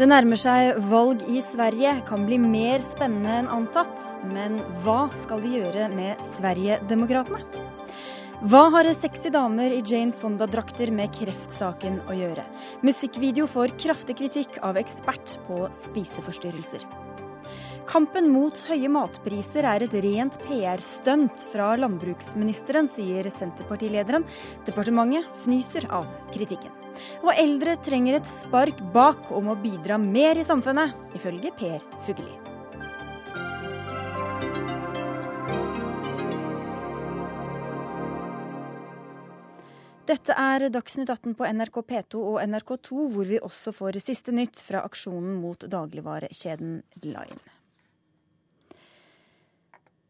Det nærmer seg valg i Sverige, kan bli mer spennende enn antatt. Men hva skal de gjøre med Sverigedemokraterna? Hva har 60 damer i Jane Fonda-drakter med kreftsaken å gjøre? Musikkvideo får kraftig kritikk av ekspert på spiseforstyrrelser. Kampen mot høye matpriser er et rent PR-stunt fra landbruksministeren, sier Senterpartilederen. Departementet fnyser av kritikken. Og eldre trenger et spark bak om å bidra mer i samfunnet, ifølge Per Fugelli. Dette er Dagsnytt 18 på NRK P2 og NRK2, hvor vi også får siste nytt fra aksjonen mot dagligvarekjeden Line.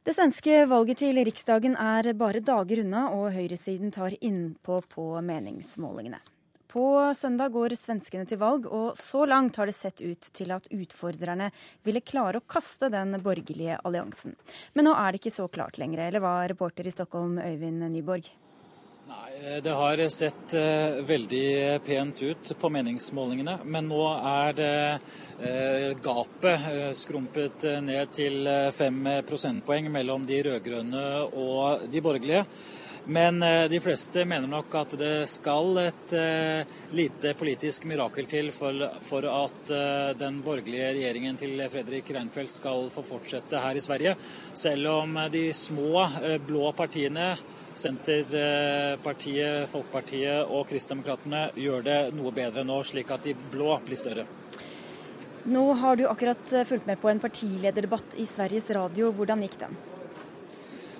Det svenske valget til Riksdagen er bare dager unna, og høyresiden tar innpå på meningsmålingene. På søndag går svenskene til valg, og så langt har det sett ut til at utfordrerne ville klare å kaste den borgerlige alliansen. Men nå er det ikke så klart lenger, eller hva, reporter i Stockholm Øyvind Nyborg? Nei, Det har sett eh, veldig pent ut på meningsmålingene, men nå er det eh, gapet eh, skrumpet ned til fem prosentpoeng mellom de rød-grønne og de borgerlige. Men eh, de fleste mener nok at det skal et eh, lite politisk mirakel til for, at eh, den borgerlige regjeringen til Fredrik Reinfeldt skal få fortsette her i Sverige. Selv om de små blå partiene, Senterpartiet, Folkepartiet og Kristdemokratene, gjør det noe bedre nå, slik at de blå blir større. Nå har du akkurat fulgt med på en partilederdebatt i Sveriges Radio. Hvordan gikk den?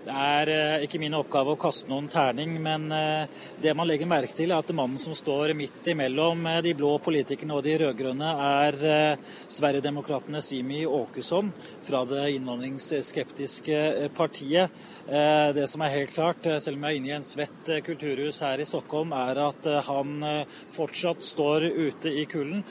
Det er eh, ikke min oppgave å kaste noen terning, men eh, det man legger merke til, er at mannen som står midt imellom eh, de blå politikerne og de rød-grønne, er Sverigedemokraternes Simi Åkesson fra det innvandringsskeptiske partiet. Det som er helt klart, selv om jeg er inne i en svett kulturhus her i Stockholm, er at han fortsatt står ute i kulden.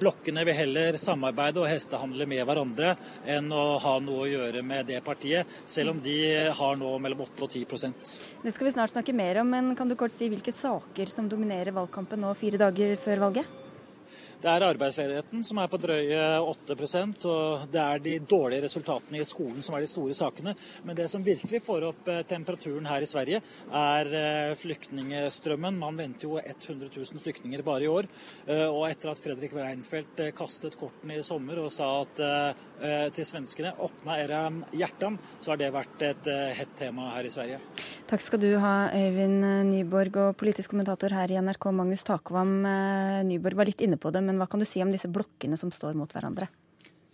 Blokkene vil heller samarbeide og hestehandle med hverandre enn å ha noe å gjøre med det partiet, selv om de har nå mellom 8 og 10% Det skal vi snart snakke mer om, men kan du kort si hvilke saker som dominerer valgkampen nå fire dager før valget? Det er arbeidsledigheten som er på drøye 8% og det er de dårlige resultatene i skolen som er de store sakene. Men det som virkelig får opp eh, temperaturen her i Sverige, er eh, flyktningstrømmen. Man venter jo 100 000 flyktninger bare i år. Eh, og etter at Fredrik Reinfeldt kastet kortene i sommer og sa at, til svenskene 'åpna era hjertan', så har det vært et hett tema her i Sverige. Takk skal du ha, Øyvind Nyborg. Og politisk kommentator her i NRK, Magnus Takvam. Nyborg var litt inne på det. Men hva kan du si om disse blokkene som står mot hverandre?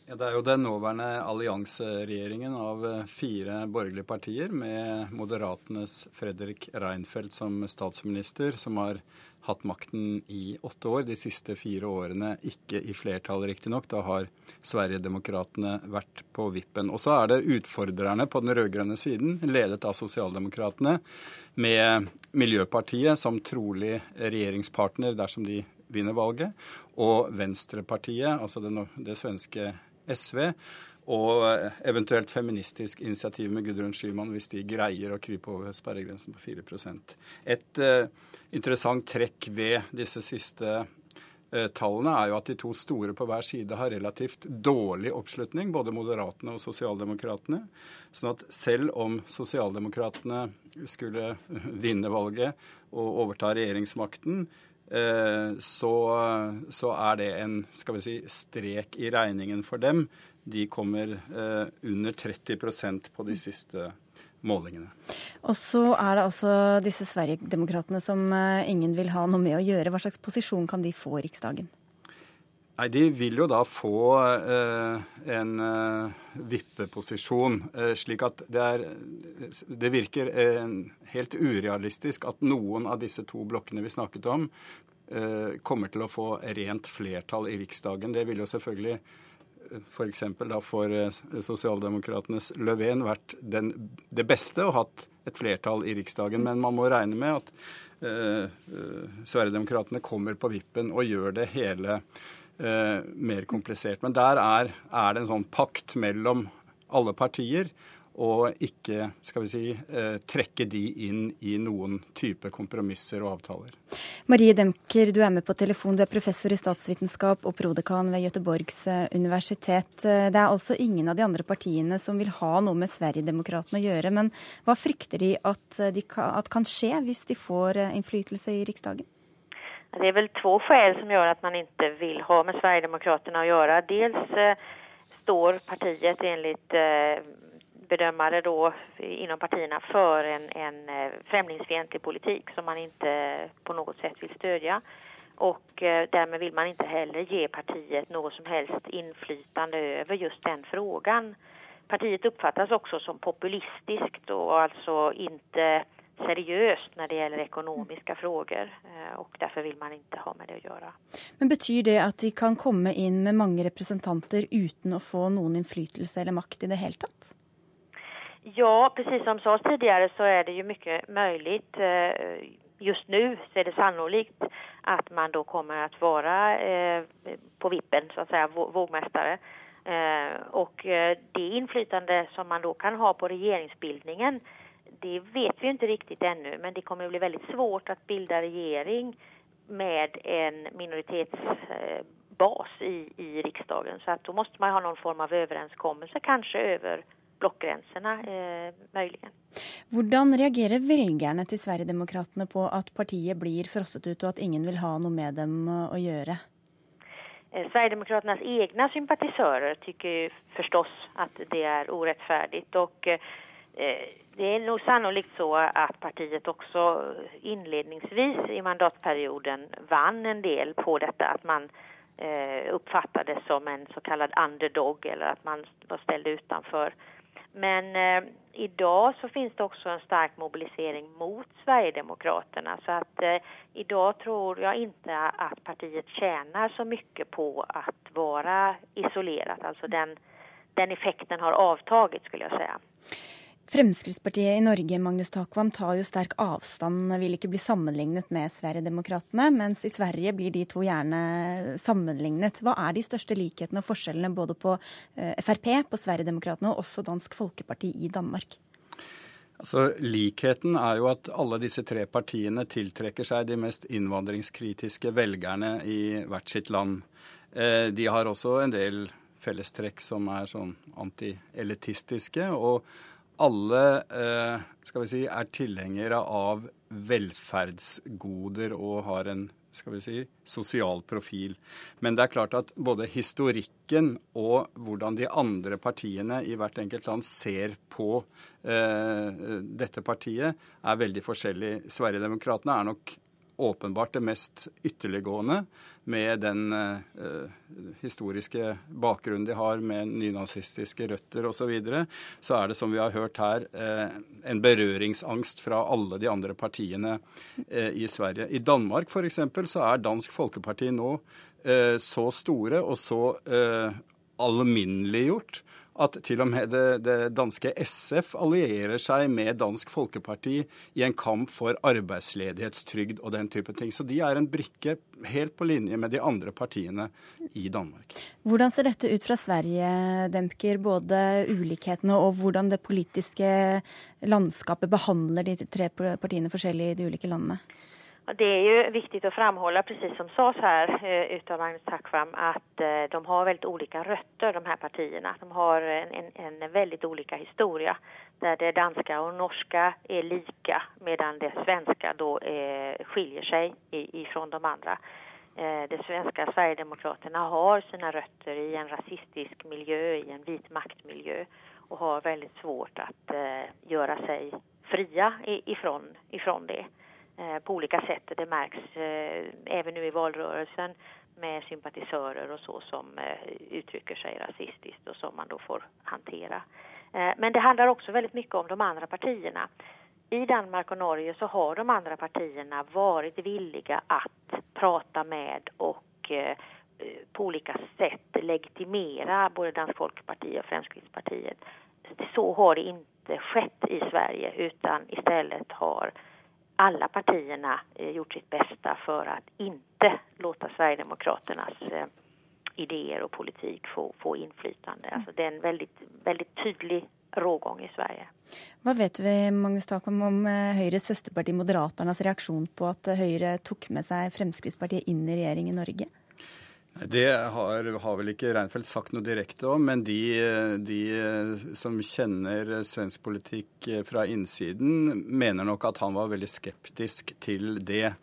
Ja, det er jo den nåværende allianseregjeringen av eh, fire borgerlige partier, med Moderatenes Fredrik Reinfeldt som statsminister, som har hatt makten i åtte år. De siste fire årene ikke i flertall, riktignok. Da har Sverigedemokraterna vært på vippen. Og så er det utfordrerne på den rød-grønne siden, ledet av Sosialdemokratene, med Miljøpartiet som trolig regjeringspartner dersom de vinner valget, og Venstrepartiet, altså det, det svenske SV, og eventuelt feministisk initiativ med Gudrun Schyman hvis de greier å krype over sperregrensen på 4 Et uh, interessant trekk ved disse siste uh, tallene er jo at de to store på hver side har relativt dårlig oppslutning, både Moderatene og Sosialdemokratene. Sånn at selv om Sosialdemokratene skulle vinne valget og overta regjeringsmakten, Eh, så, så, er det en skal vi si, strek i regningen for dem. De kommer eh, under 30% på de siste målingene. Og så er det altså disse Sverigedemokraterna som eh, ingen vil ha noe med å gjøre. Hva slags posisjon kan de få i Riksdagen? Nei, De vil jo da få eh, en eh, vippeposisjon, eh, slik at det, er, det virker eh, helt urealistisk at noen av disse to blokkene vi snakket om, eh, kommer til å få rent flertall i Riksdagen. Det vil jo selvfølgelig f.eks. For, da for eh, sosialdemokratenes Löfven vært den, det beste og hatt et flertall i Riksdagen. Men man må regne med at Sverigedemokraterna kommer på vippen og gjør det hele eh, mer komplisert. Men der er, er, det en sånn pakt mellom alle partier. Og ikke skal vi si, eh, trekke de inn i noen type kompromisser og avtaler. Marie Demker, du er med på telefon. Du er professor i statsvitenskap og prodekan ved Göteborgs eh, universitet. Eh, det er altså ingen av de andre partiene som vil ha noe med Sverigedemokraterna å gjøre. Men hva frykter de at, de at kan skje hvis de får innflytelse i Riksdagen? Det er vel två skäl som gjør at man ikke vil ha med Sverigedemokraterna å gjøre. Dels står partiet enligt bedömare då inom partierna för en, en eh, främlingsfientlig politik som man inte på något sätt vill stödja. Och eh, därmed vill man inte heller ge partiet något som helst inflytande över just den frågan. Partiet uppfattas också som populistiskt och alltså inte seriøst når det gjelder ekonomiske frågor eh, og derfor vil man ikke ha med det å gjøre. Men Betyr det at de kan komme inn med mange representanter uten å få noen innflytelse eller makt i det hele tatt? Ja, precis som sades tidligere så er det jo mye möjligt. Eh, just nu så är det sannolikt at man då kommer att vara eh, på vippen, så att säga, vågmästare. Og och det inflytande som man då kan ha på regeringsbildningen, det vet vi inte riktigt ännu, men det kommer att bli väldigt svårt att bilda regering med en minoritetsbas i, i riksdagen. Så att då måste man ha någon form av överenskommelse, kanske över blokkgrensene, eh. Hvordan reagerer velgerne til Sverigedemokraterna på at partiet blir frosset ut, og at ingen vil ha noe med dem å gjøre? Eh, Sverigedemokraternas egne sympatisører syns forstås at det er urettferdig. Og eh, det är nog sannolikt så att partiet också inledningsvis i mandatperioden vann en del på detta att man eh, uppfattades som en så kallad underdog eller att man var ställd utanför. Men eh, idag så finns det också en stark mobilisering mot Sverigedemokraterna så att eh, idag tror jag inte att partiet tjänar så mycket på att vara isolerat. Alltså den, den effekten har avtagit skulle jag säga. Fremskrittspartiet i Norge Magnus Takvam, tar jo sterk avstand, vil ikke bli sammenlignet med Sverigedemokraterna, mens i Sverige blir de to gjerne sammenlignet. Hva er de største likhetene og forskjellene både på eh, Frp, på Sverigedemokraterna og også Dansk Folkeparti i Danmark? Altså, Likheten er jo at alle disse tre partiene tiltrekker seg de mest innvandringskritiske velgerne i hvert sitt land. Eh, de har også en del fellestrekk som er sånn antielitistiske. og alle eh, skal vi si, er tilhengere av velferdsgoder og har en skal vi si, sosial profil. Men det er klart at både historikken og hvordan de andre partiene i hvert enkelt land ser på eh, dette partiet, er veldig forskjellig. Sverigedemokraterna er nok åpenbart det mest ytterliggående med den eh, historiske bakgrunnen de har med nynazistiske røtter osv., så, videre, så er det som vi har hørt her, eh, en berøringsangst fra alle de andre partiene eh, i Sverige. I Danmark f.eks. så er Dansk Folkeparti nå så store og så alminneliggjort at til og med det, det, danske SF allierer seg med Dansk Folkeparti i en kamp for arbeidsledighetstrygd og den type ting. Så de er en brikke helt på linje med de andre partiene i Danmark. Hvordan ser dette ut fra Sverige, Demker? Både ulikhetene og hvordan det politiske landskapet behandler de tre partiene forskjellig i de ulike landene? Det är ju viktigt att framhålla, precis som sades här eh, utav Magnus Tackvam, att eh, de har väldigt olika rötter, de här partierna. De har en, en, väldigt olika historia, där det danska och norska är lika, medan det svenska då är, eh, skiljer sig ifrån de andra. Det svenska Sverigedemokraterna har sina rötter i en rasistisk miljö, i en vit maktmiljö och har väldigt svårt att göra sig fria ifrån, ifrån det. Eh, på olika sätt. Det märks eh, även nu i valrörelsen med sympatisörer och så som eh, uttrycker sig rasistiskt och som man då får hantera. Men det handlar också väldigt mycket om de andra partierna. I Danmark och Norge så har de andra partierna varit villiga att prata med och på olika sätt legitimera både Dansk Folkeparti och Fremskrittspartiet. Så har det inte skett i Sverige utan istället har alla partierna eh, gjort sitt bästa för att inte låta Sverigedemokraternas ideer idéer och politik få, få inflytande. Alltså det är en väldigt, väldigt tydlig rågång i Sverige. Hva vet vi Magnus Takvam, om Høyres søsterparti Moderaternas reaksjon på at Høyre tok med seg Fremskrittspartiet inn i regjering i Norge? Det har, har, vel ikke Reinfeldt sagt noe direkte om, men de, de, som kjenner svensk politikk fra innsiden, mener nok at han var veldig skeptisk til det.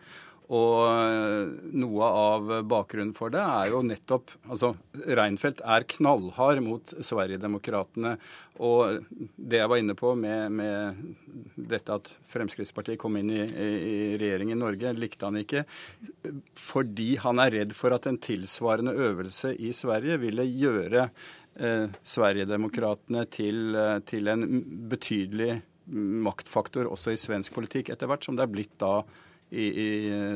Og eh, noe av bakgrunnen for det er jo nettopp Altså, Reinfeldt er knallhard mot Sverigedemokraterna. Og det jeg var inne på med, med dette at Fremskrittspartiet kom inn i, i, regjering i Norge, likte han ikke. Fordi han er redd for at en tilsvarende øvelse i Sverige ville gjøre eh, Sverigedemokraterna til, eh, til en betydelig maktfaktor også i svensk politikk, etter hvert som det er blitt da i, i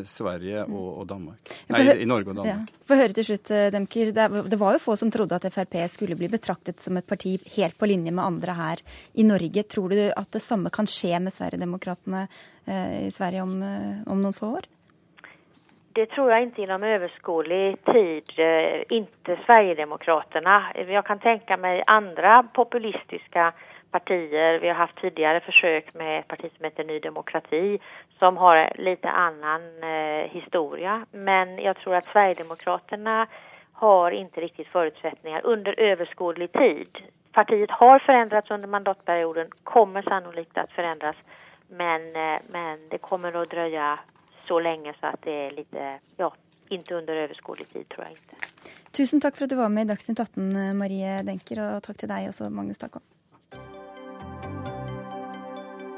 Sverige og, og Danmark. Nei, i, i Norge og Danmark. Ja. Få høre til slutt, eh, Demker. Det, det, var jo få som trodde at Frp skulle bli betraktet som et parti helt på linje med andre her i Norge. Tror du at det samme kan skje med Sverigedemokraterna eh, i Sverige om, eh, om noen få år? det tror jeg ikke inom överskådlig tid. ikke inte Sverigedemokraterna. Jeg kan tenke meg andre populistiske partier. Vi har haft tidigare försök med ett parti som heter Ny Demokrati som har lite annan eh, historia. Men jag tror att Sverigedemokraterna har inte riktigt förutsättningar under överskådlig tid. Partiet har förändrats under mandatperioden, kommer sannolikt att förändras. Men, eh, men det kommer att dröja så länge så att det är lite, ja, inte under överskådlig tid tror jag inte. Tusen takk for at du var med i Dagsnytt 18, Marie Denker, og takk til deg også, Magnus Takkom.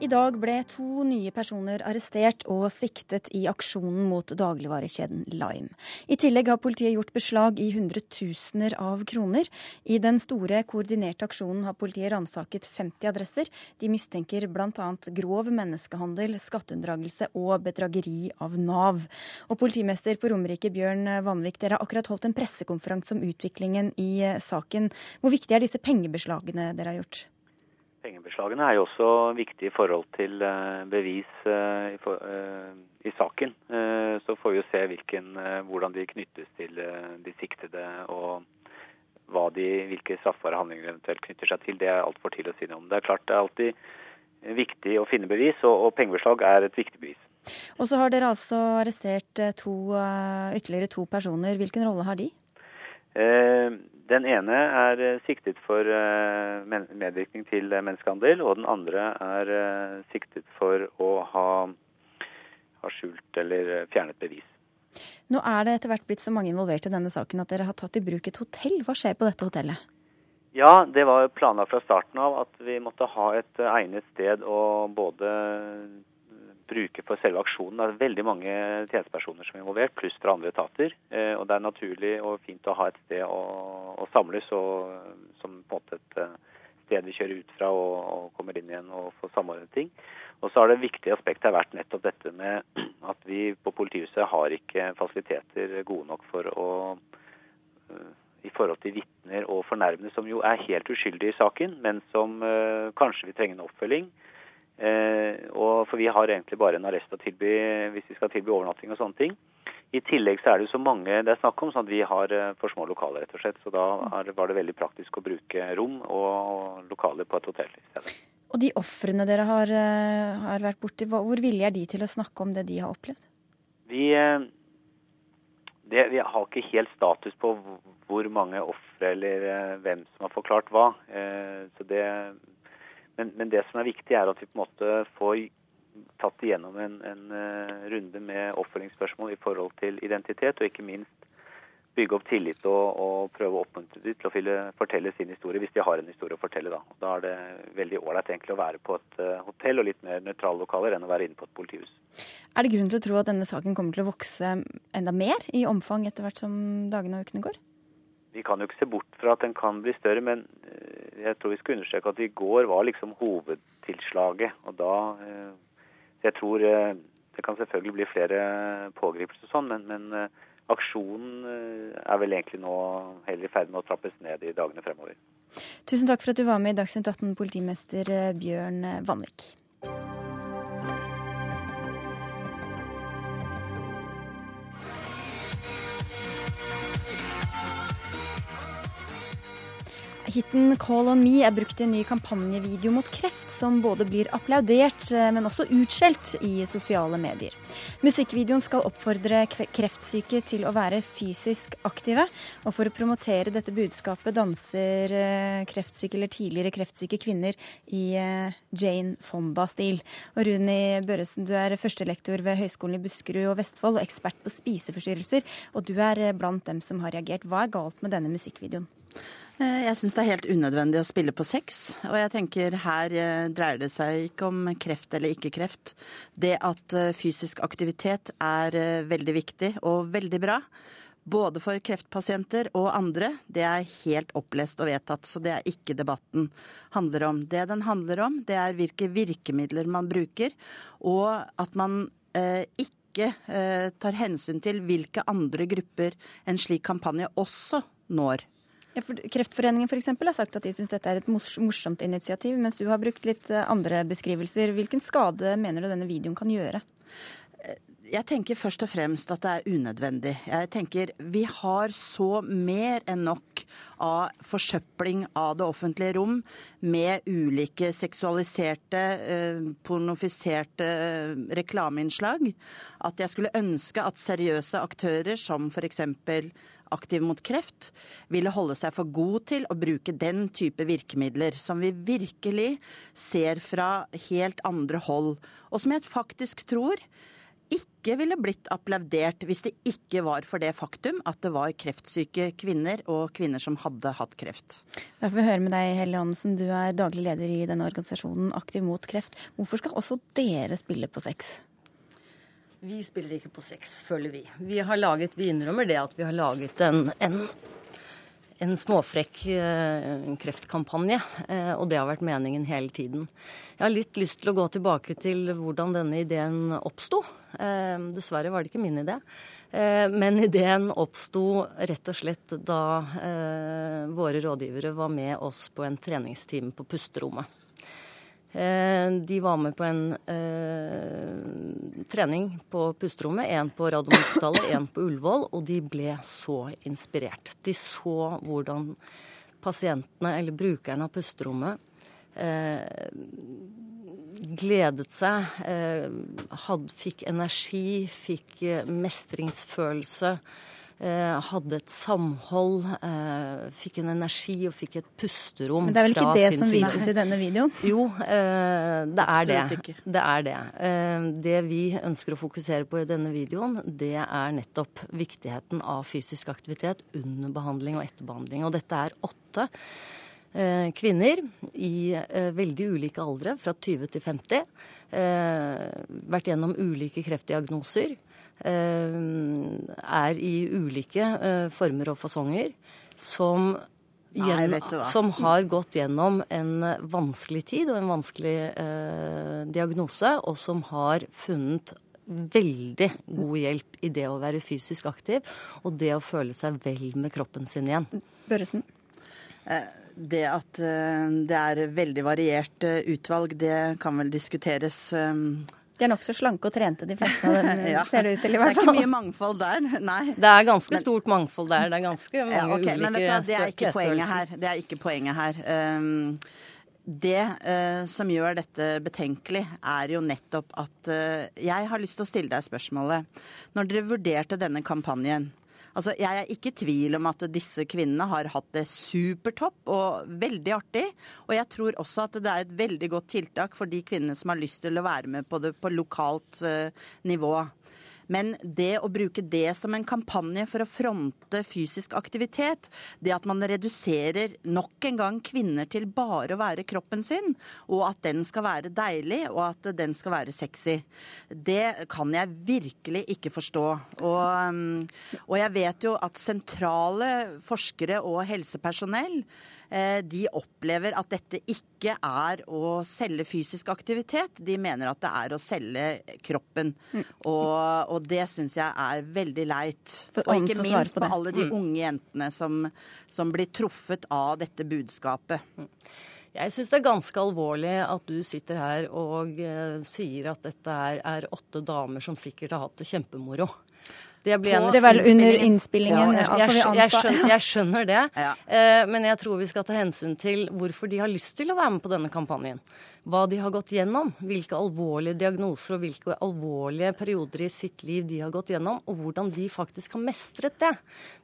I dag ble to nye personer arrestert og siktet i aksjonen mot dagligvarekjeden Lime. I tillegg har politiet gjort beslag i hundretusener av kroner. I den store, koordinerte aksjonen har politiet ransaket 50 adresser. De mistenker bl.a. grov menneskehandel, skatteunndragelse og bedrageri av Nav. Og politimester på Romerike, Bjørn Vanvik, dere har akkurat holdt en pressekonferanse om utviklingen i saken. Hvor viktig er disse pengebeslagene dere har gjort? Pengebeslagene er jo også viktige i forhold til eh, bevis eh, eh, i saken. Så får vi jo se hvilken, hvordan de knyttes til de siktede og de, hvilke straffbare handlinger eventuelt knytter seg til. Det er altfor tidlig å si noe om. Det er klart det er alltid viktig å finne bevis, og, og pengebeslag er et viktig bevis. Og så har dere altså arrestert to, ytterligere to personer. Hvilken rolle har de? Den ene er eh, siktet for eh, medvirkning til eh, menneskehandel, og den andre er siktet for å ha, ha skjult eller fjernet bevis. Nå er det etter hvert blitt så mange involvert i denne saken at dere har tatt i bruk et hotell. Hva skjer på dette hotellet? Ja, det var planlagt fra starten av at vi måtte ha et egnet sted å både bruke for selve aksjonen. Det er veldig mange tjenestepersoner som er involvert, pluss fra andre etater. Eh, og det er naturlig og fint å ha et sted å, å samles, og, som på en måte et eh, sted vi kjører ut fra og, og kommer inn igjen og får samordnet ting. Og så har det viktige aspektet vært nettopp dette med at vi på politihuset har ikke fasiliteter gode nok for å eh, i forhold til vitner og fornærmede, som jo er helt uskyldige i saken, men som uh, kanskje vil trenge en oppfølging. Eh, og for vi har egentlig bare en arrest å tilby hvis vi skal tilby overnatting og sånne ting. I tillegg så er det jo så mange det er snakk om, sånn at vi har eh, for små lokaler, rett og slett. Så da var det veldig praktisk å bruke rom og lokaler på et hotell i stedet. Og de ofrene dere har, eh, har vært borti, hvor villige er de til å snakke om det de har opplevd? Vi, det, vi har ikke helt status på hvor mange ofre eller hvem som har forklart hva. Så det men, men, det som er viktig, er at vi på en måte får tatt igjennom en, en uh, runde med oppfølgingsspørsmål i forhold til identitet, og ikke minst bygge opp tillit og, og prøve å oppmuntre dem til å fortelle sin historie, hvis de har en historie å fortelle. Da, da er det veldig ålreit å være på et uh, hotell og litt mer nøytrale lokaler enn å være inne på et politihus. Er det grunn til å tro at denne saken kommer til å vokse enda mer i omfang etter hvert som dagene og ukene går? Vi kan jo ikke se bort fra at den kan bli større, men eh, jeg tror vi skal understreke at i går var liksom hovedtilslaget. Og da eh, Jeg tror eh, det kan selvfølgelig bli flere pågripelser og sånn, men, men aksjonen er vel egentlig nå heller i ferd med å trappes ned i dagene fremover. Tusen takk for at du var med i Dagsnytt 18, politimester Bjørn Vanvik. Hiten 'Call on Me' er brukt i en ny kampanjevideo mot kreft, som både blir applaudert, eh, men også utskjelt i sosiale medier. Musikkvideoen skal oppfordre kreftsyke til å være fysisk aktive. Og for å promotere dette budskapet danser eh, kreftsyke eller tidligere kreftsyke kvinner i eh, Jane Fonda-stil. Og Runi Børresen, du er førstelektor ved Høgskolen i Buskerud og Vestfold og ekspert på spiseforstyrrelser. Og du er blant dem som har reagert. Hva er galt med denne musikkvideoen? Eh, jeg syns det er helt unødvendig å spille på sex. Og jeg tenker her eh, dreier det seg ikke om kreft eller ikke kreft. Det at eh, fysisk aktivitet er veldig viktig og veldig bra. Både for kreftpasienter og andre. Det er helt opplest og vedtatt, så det er ikke debatten handler om. Det den handler om, det er hvilke virkemidler man bruker, og at man eh, ikke tar hensyn til hvilke andre grupper en slik kampanje også når. Ja, for Kreftforeningen for eksempel, har sagt at de syns dette er et morsomt initiativ, mens du har brukt litt eh, andre beskrivelser. Hvilken skade mener du denne videoen kan gjøre? Eh, jeg tenker først og fremst at det er unødvendig. Jeg tenker Vi har så mer enn nok av forsøpling av det offentlige rom med ulike seksualiserte, eh, pornofiserte reklameinnslag at jeg skulle ønske at seriøse aktører som f.eks. Aktiv mot kreft ville holde seg for god til å bruke den type virkemidler som vi virkelig ser fra helt andre hold, og som jeg faktisk tror ikke ville blitt applaudert hvis det ikke var for det faktum at det var kreftsyke kvinner og kvinner som hadde hatt kreft. Da får vi høre med deg, Helle Johansen. Du er daglig leder i denne organisasjonen Aktiv mot kreft. Hvorfor skal også dere spille på sex? Vi spiller ikke på sex, føler vi. Vi har laget, vi innrømmer det at vi har laget en, en, en småfrekk en kreftkampanje. Eh, og det har vært meningen hele tiden. Jeg har litt lyst til å gå tilbake til hvordan denne ideen oppsto. Eh, dessverre var det ikke min idé. Eh, men ideen oppsto rett og slett da eh, våre rådgivere var med oss på en treningstime på pusterommet. Eh, de var med på en eh, trening på pusterommet. Én på Radiumhospitalet, én på Ullevål. Og de ble så inspirert. De så hvordan pasientene, eller brukerne av pusterommet, eh, gledet seg, eh, had, fikk energi, fikk eh, mestringsfølelse. Eh, hadde et samhold, eh, fikk en energi og fikk et pusterom Men det er vel ikke det som vises i denne videoen? Jo, eh, det er det. Det er det. Det vi ønsker å fokusere på i denne videoen, det er nettopp viktigheten av fysisk aktivitet under behandling og etter behandling. Og dette er åtte kvinner i veldig ulike aldre, fra 20 til 50. Vært gjennom ulike kreftdiagnoser. Eh, er i ulike eh, former og fasonger som, Nei, som har gått gjennom en vanskelig tid og en vanskelig eh, diagnose, og som har funnet veldig god hjelp i det å være fysisk aktiv og det å føle seg vel med kroppen sin igjen. Børresen? Det at det er veldig variert utvalg, det kan vel diskuteres de er nokså slanke og trente, de fleste av dem, ja. ser det ut til i hvert fall. Det er ikke mye mangfold der, nei. Det er ganske men, stort mangfold der. Det er ganske mange ja, okay, ulike men vet du, det er ikke poenget her. Det er ikke poenget her. Um, det uh, som gjør dette betenkelig, er jo nettopp at uh, jeg har lyst til å stille deg spørsmålet. Når dere vurderte denne kampanjen, Altså, jeg er ikke i tvil om at disse kvinnene har hatt det supertopp og veldig artig. Og jeg tror også at det er et veldig godt tiltak for de kvinnene som har lyst til å være med på det på lokalt uh, nivå. Men det å bruke det som en kampanje for å fronte fysisk aktivitet, det at man reduserer nok en gang kvinner til bare å være kroppen sin, og at den skal være deilig, og at den skal være sexy, det kan jeg virkelig ikke forstå. Og, mm, og jeg vet jo at sentrale forskere og helsepersonell de opplever at dette ikke er å selge fysisk aktivitet. De mener at det er å selge kroppen. Mm. Og, og, det syns jeg er veldig leit. Og ikke minst på, på alle de mm. unge jentene som, som blir truffet av dette budskapet. Mm. Jeg syns det er ganske alvorlig at du sitter her og eh, sier at dette er, er, åtte damer som sikkert har hatt det kjempemoro. Det, det vel under innspillingen. Ja, jeg, jeg, jeg, skjønner, jeg, skjønner, det. Ja. Eh, men jeg tror vi skal ta hensyn til hvorfor de har lyst til å være med på denne kampanjen. Hva de har gått gjennom. Hvilke alvorlige diagnoser og hvilke alvorlige perioder i sitt liv de har gått gjennom. Og hvordan de faktisk har mestret det.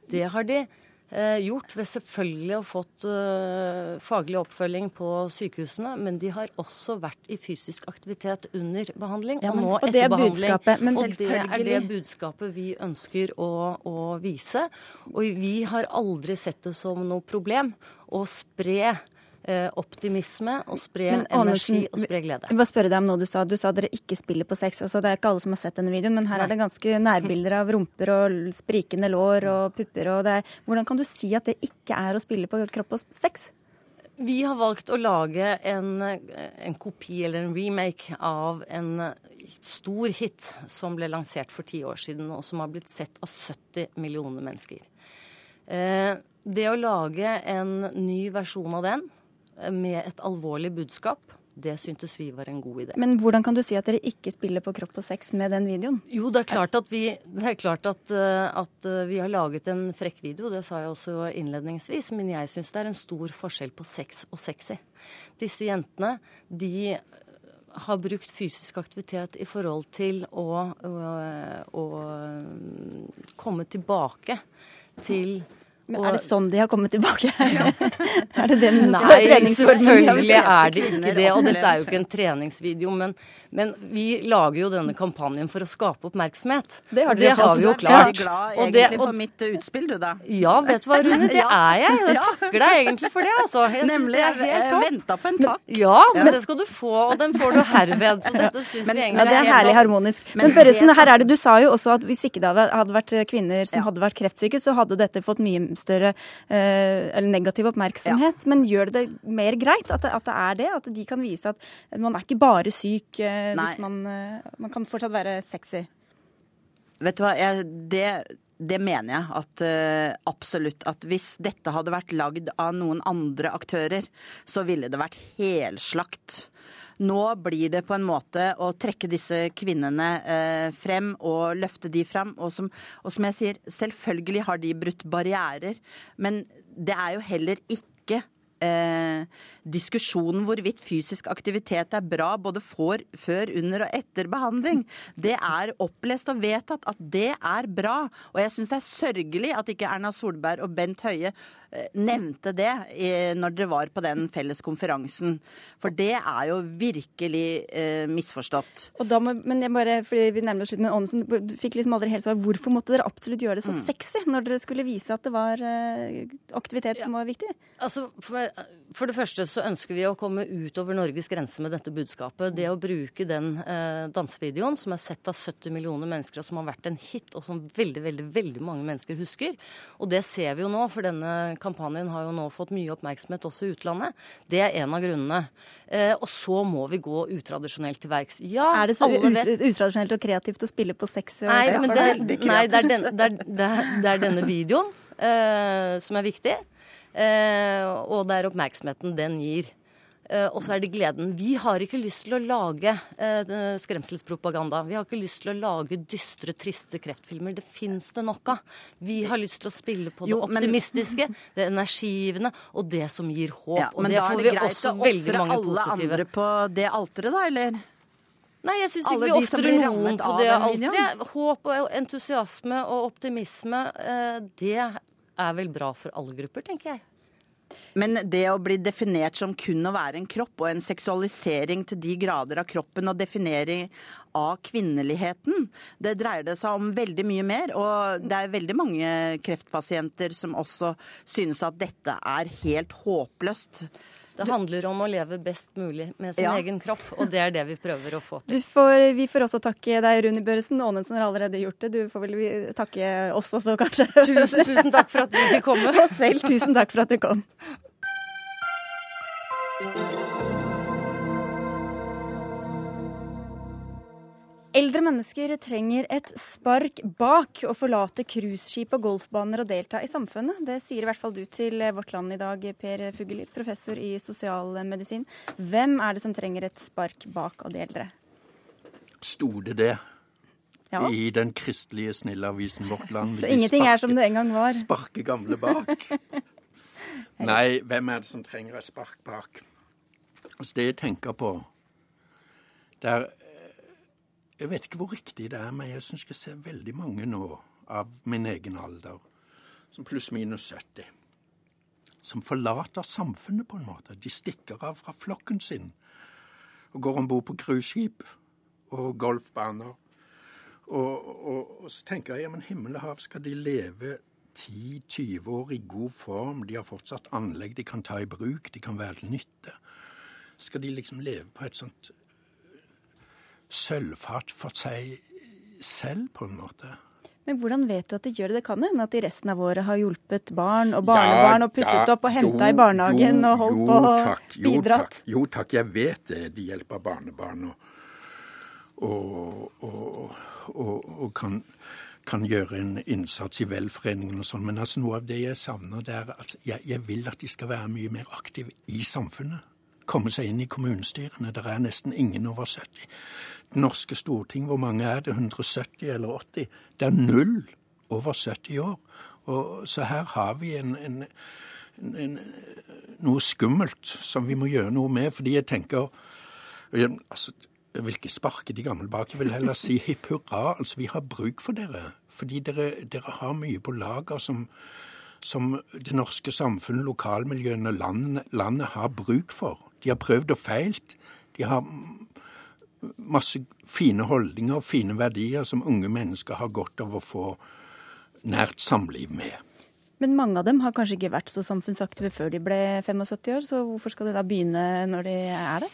Det har de gjort ved selvfølgelig å ha fått uh, faglig oppfølging på sykehusene, men de har også vært i fysisk aktivitet under behandling, ja, men, og nå og etter behandling. og det er det budskapet vi ønsker å, å, vise. Og vi har aldri sett det som noe problem å spre Eh, optimisme og spre men, energi og spre glede. Jeg bare spørre deg om noe du sa. Du sa dere ikke spiller på sex. Altså, det er ikke alle som har sett denne videoen, men her Nei. er det ganske nærbilder av rumper og sprikende lår og pupper. Og er, hvordan kan du si at det ikke er å spille på kropp og sex? Vi har valgt å lage en, en, kopi eller en remake av en stor hit som ble lansert for ti år siden, og som har blitt sett av 70 millioner mennesker. Eh, det å lage en ny versjon av den med et alvorlig budskap. Det syntes vi var en god idé. Men hvordan kan du si at dere ikke spiller på kropp og sex med den videoen? Jo, det er klart at vi, klart at, eh, at eh, vi har laget en frekk video, det sa jeg også innledningsvis. Men jeg syns det er en stor forskjell på sex og sexy. Disse jentene, de har brukt fysisk aktivitet i forhold til å, å, å komme tilbake til men Er det sånn de har kommet tilbake? er det den Nei, selvfølgelig er det ikke det. Og dette er jo ikke en treningsvideo. Men, men, vi lager jo denne kampanjen for å skape oppmerksomhet. Det har, det har vi jo klart. Er du glad egentlig for mitt utspill, du da? Ja, vet du hva Rune, det er jeg. Jeg takker deg egentlig for det, altså. Jeg Nemlig. Jeg venta på en takk. Ja, men det skal du få, og den får du herved. Så dette syns vi egentlig ja, det er herlig harmonisk. Men Børresen, her er det, du sa jo også at hvis ikke det hadde vært kvinner som hadde vært kreftsyke, så hadde dette fått mye større eh, eller negativ oppmerksomhet. Ja. Men gjør det det mer greit at det, at det, er det? At de kan vise at man er ikke bare syk eh, hvis man, eh, man kan fortsatt være sexy? Vet du hva, jeg, det, det mener jeg at uh, absolutt. At hvis dette hadde vært lagd av noen andre aktører, så ville det vært helslakt. Nå blir det på en måte å trekke disse kvinnene eh, frem og løfte de frem. Og som, og som jeg sier, selvfølgelig har de brutt barrierer, men det er jo heller ikke eh, diskusjonen hvorvidt fysisk aktivitet er bra både for, før, under og etter behandling. Det er opplest og vedtatt at det er bra. Og jeg syns det er sørgelig at ikke Erna Solberg og Bent Høie nevnte det når dere var på den felles konferansen. For det er jo virkelig eh, misforstått. Må, men jeg bare, fordi vi nærmer oss slutten, men Du fikk liksom aldri helt svar. Hvorfor måtte dere absolutt gjøre det så mm. sexy når dere skulle vise at det var eh, aktivitet som var viktig? Altså, for, for det første så ønsker vi å komme utover Norges grense med dette budskapet. Det å bruke den eh, dansevideoen som er sett av 70 millioner mennesker, og som har vært en hit, og som veldig, veldig, veldig mange mennesker husker. Og det ser vi jo nå, for denne kampanjen har jo nå fått mye oppmerksomhet også i utlandet. Det er en av grunnene. Eh, og så må vi gå utradisjonelt til verks. Ja, er det så utradisjonelt og kreativt å spille på sex? Nei, men det, nei, det, er, den, det, er, det er denne videoen eh, som er viktig. Eh, og det er oppmerksomheten den gir. Uh, og så er det gleden. Vi har ikke lyst til å lage uh, skremselspropaganda. Vi har ikke lyst til å lage dystre, triste kreftfilmer. Det fins det nok av. Vi har lyst til å spille på jo, det optimistiske, men... det energigivende og det som gir håp. Ja, og det får mange positive. Er det greit å ofre alle andre på det alteret, da, eller? Nei, jeg syns ikke vi ofrer noen på det alteret. Håp og entusiasme og optimisme, det er vel bra for alle grupper, tenker jeg. Men det å bli definert som kun å være en kropp, og en seksualisering til de grader av kroppen og definering av kvinneligheten, det dreier det seg om veldig mye mer. Og det er veldig mange kreftpasienter som også synes at dette er helt håpløst. Det handler om å leve best mulig med sin ja. egen kropp, og det er det vi prøver å få til. Får, vi får også takke deg, Runi Børresen. Aanensen har allerede gjort det. Du får vel takke oss også, kanskje. Tusen, tusen takk for at vi fikk komme. Og selv tusen takk for at du kom. Eldre mennesker trenger et spark bak å forlate cruiseskip og golfbaner og delta i samfunnet. Det sier i hvert fall du til Vårt Land i dag, Per Fugelli, professor i sosialmedisin. Hvem er det som trenger et spark bak av de eldre? Sto det det? Ja. I den kristelige, snille avisen Vårt Land. Så ingenting sparke, er som det en gang var? Sparke gamle bak. Nei, hvem er det som trenger et spark bak? Altså, det jeg tenker på det er Jeg vet ikke hvor riktig det er, men jeg syns jeg ser veldig mange nå av min egen alder, som pluss-minus 70, som forlater samfunnet på en måte. De stikker av fra flokken sin og går om bord på cruiseskip og golfbaner. Og, og, og, så tenker jeg ja, men himmel og hav, skal de leve 10-20 år i god form? De har fortsatt anlegg de kan ta i bruk, de kan være til nytte. Skal de liksom leve på et sånt sølvfat for seg selv, på en måte? Men hvordan vet du at de gjør det? Det kan hende at de resten av året har hjulpet barn og barnebarn ja, og pusset ja, opp og henta i barnehagen jo, og holdt jo, på og bidratt? Jo takk, jeg vet det. De hjelper barnebarn og, og, og, og kan, kan, gjøre en innsats i velforeningen og sånn. Men altså noe av det jeg savner, det er at jeg, jeg vil at de skal være mye mer aktive i samfunnet. Komme seg inn i kommunestyrene. Det er nesten ingen over 70. Det norske storting, hvor mange er det? 170 eller 80? Det er null over 70 år. Og, så her har vi en, en, en, noe skummelt som vi må gjøre noe med. Fordi jeg tenker altså, Jeg vil ikke sparke de gamle bak, jeg vil heller si hipp hurra. Altså, vi har bruk for dere. Fordi dere, dere har mye på lager som, som det norske samfunnet, lokalmiljøene, landet, landet har bruk for. De har prøvd og feilt. De har masse fine holdninger og fine verdier som unge mennesker har godt av å få nært samliv med. Men mange av dem har kanskje ikke vært så samfunnsaktive før de ble 75 år, så hvorfor skal de da begynne når de er det?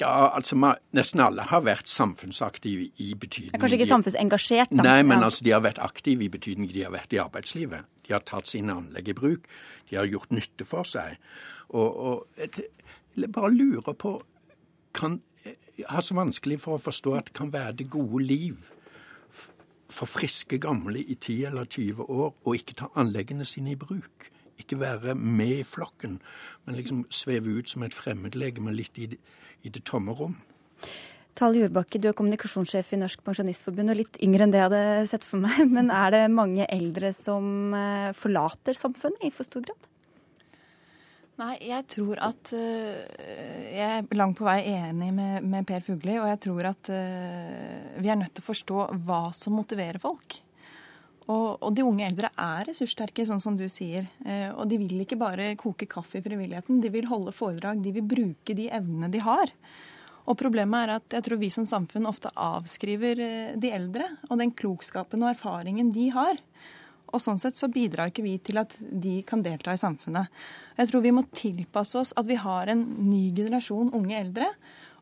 Ja, altså nesten alle har vært samfunnsaktive i betydning Kanskje ikke samfunnsengasjert, da? Nei, men altså de har vært aktive i betydning de har vært i arbeidslivet. De har tatt sine anlegg i bruk. De har gjort nytte for seg. Og, og jeg bare lurer på kan har så vanskelig for å forstå at det kan være det gode liv for friske gamle i 10 eller 20 år å ikke ta anleggene sine i bruk. Ikke være med i flokken, men liksom sveve ut som et fremmedlegeme litt i det, i det tomme rom. Tal Jordbakke, du er kommunikasjonssjef i Norsk Pensjonistforbund og litt yngre enn det jeg hadde sett for meg. Men er det mange eldre som eh, forlater samfunnet i for stor grad? Nei, jeg tror at uh, Jeg er langt på vei enig med, med Per Fugli, og jeg tror at uh, vi er nødt til å forstå hva som motiverer folk. Og, og, de unge eldre er ressurssterke, sånn som du sier. Uh, og de vil ikke bare koke kaffe i frivilligheten, de vil holde foredrag. De vil bruke de evnene de har. Og problemet er at jeg tror vi som samfunn ofte avskriver de eldre og den klokskapen og erfaringen de har. Og sånn sett så bidrar ikke vi til at de kan delta i samfunnet. Jeg tror vi må tilpasse oss at vi har en ny generasjon unge eldre.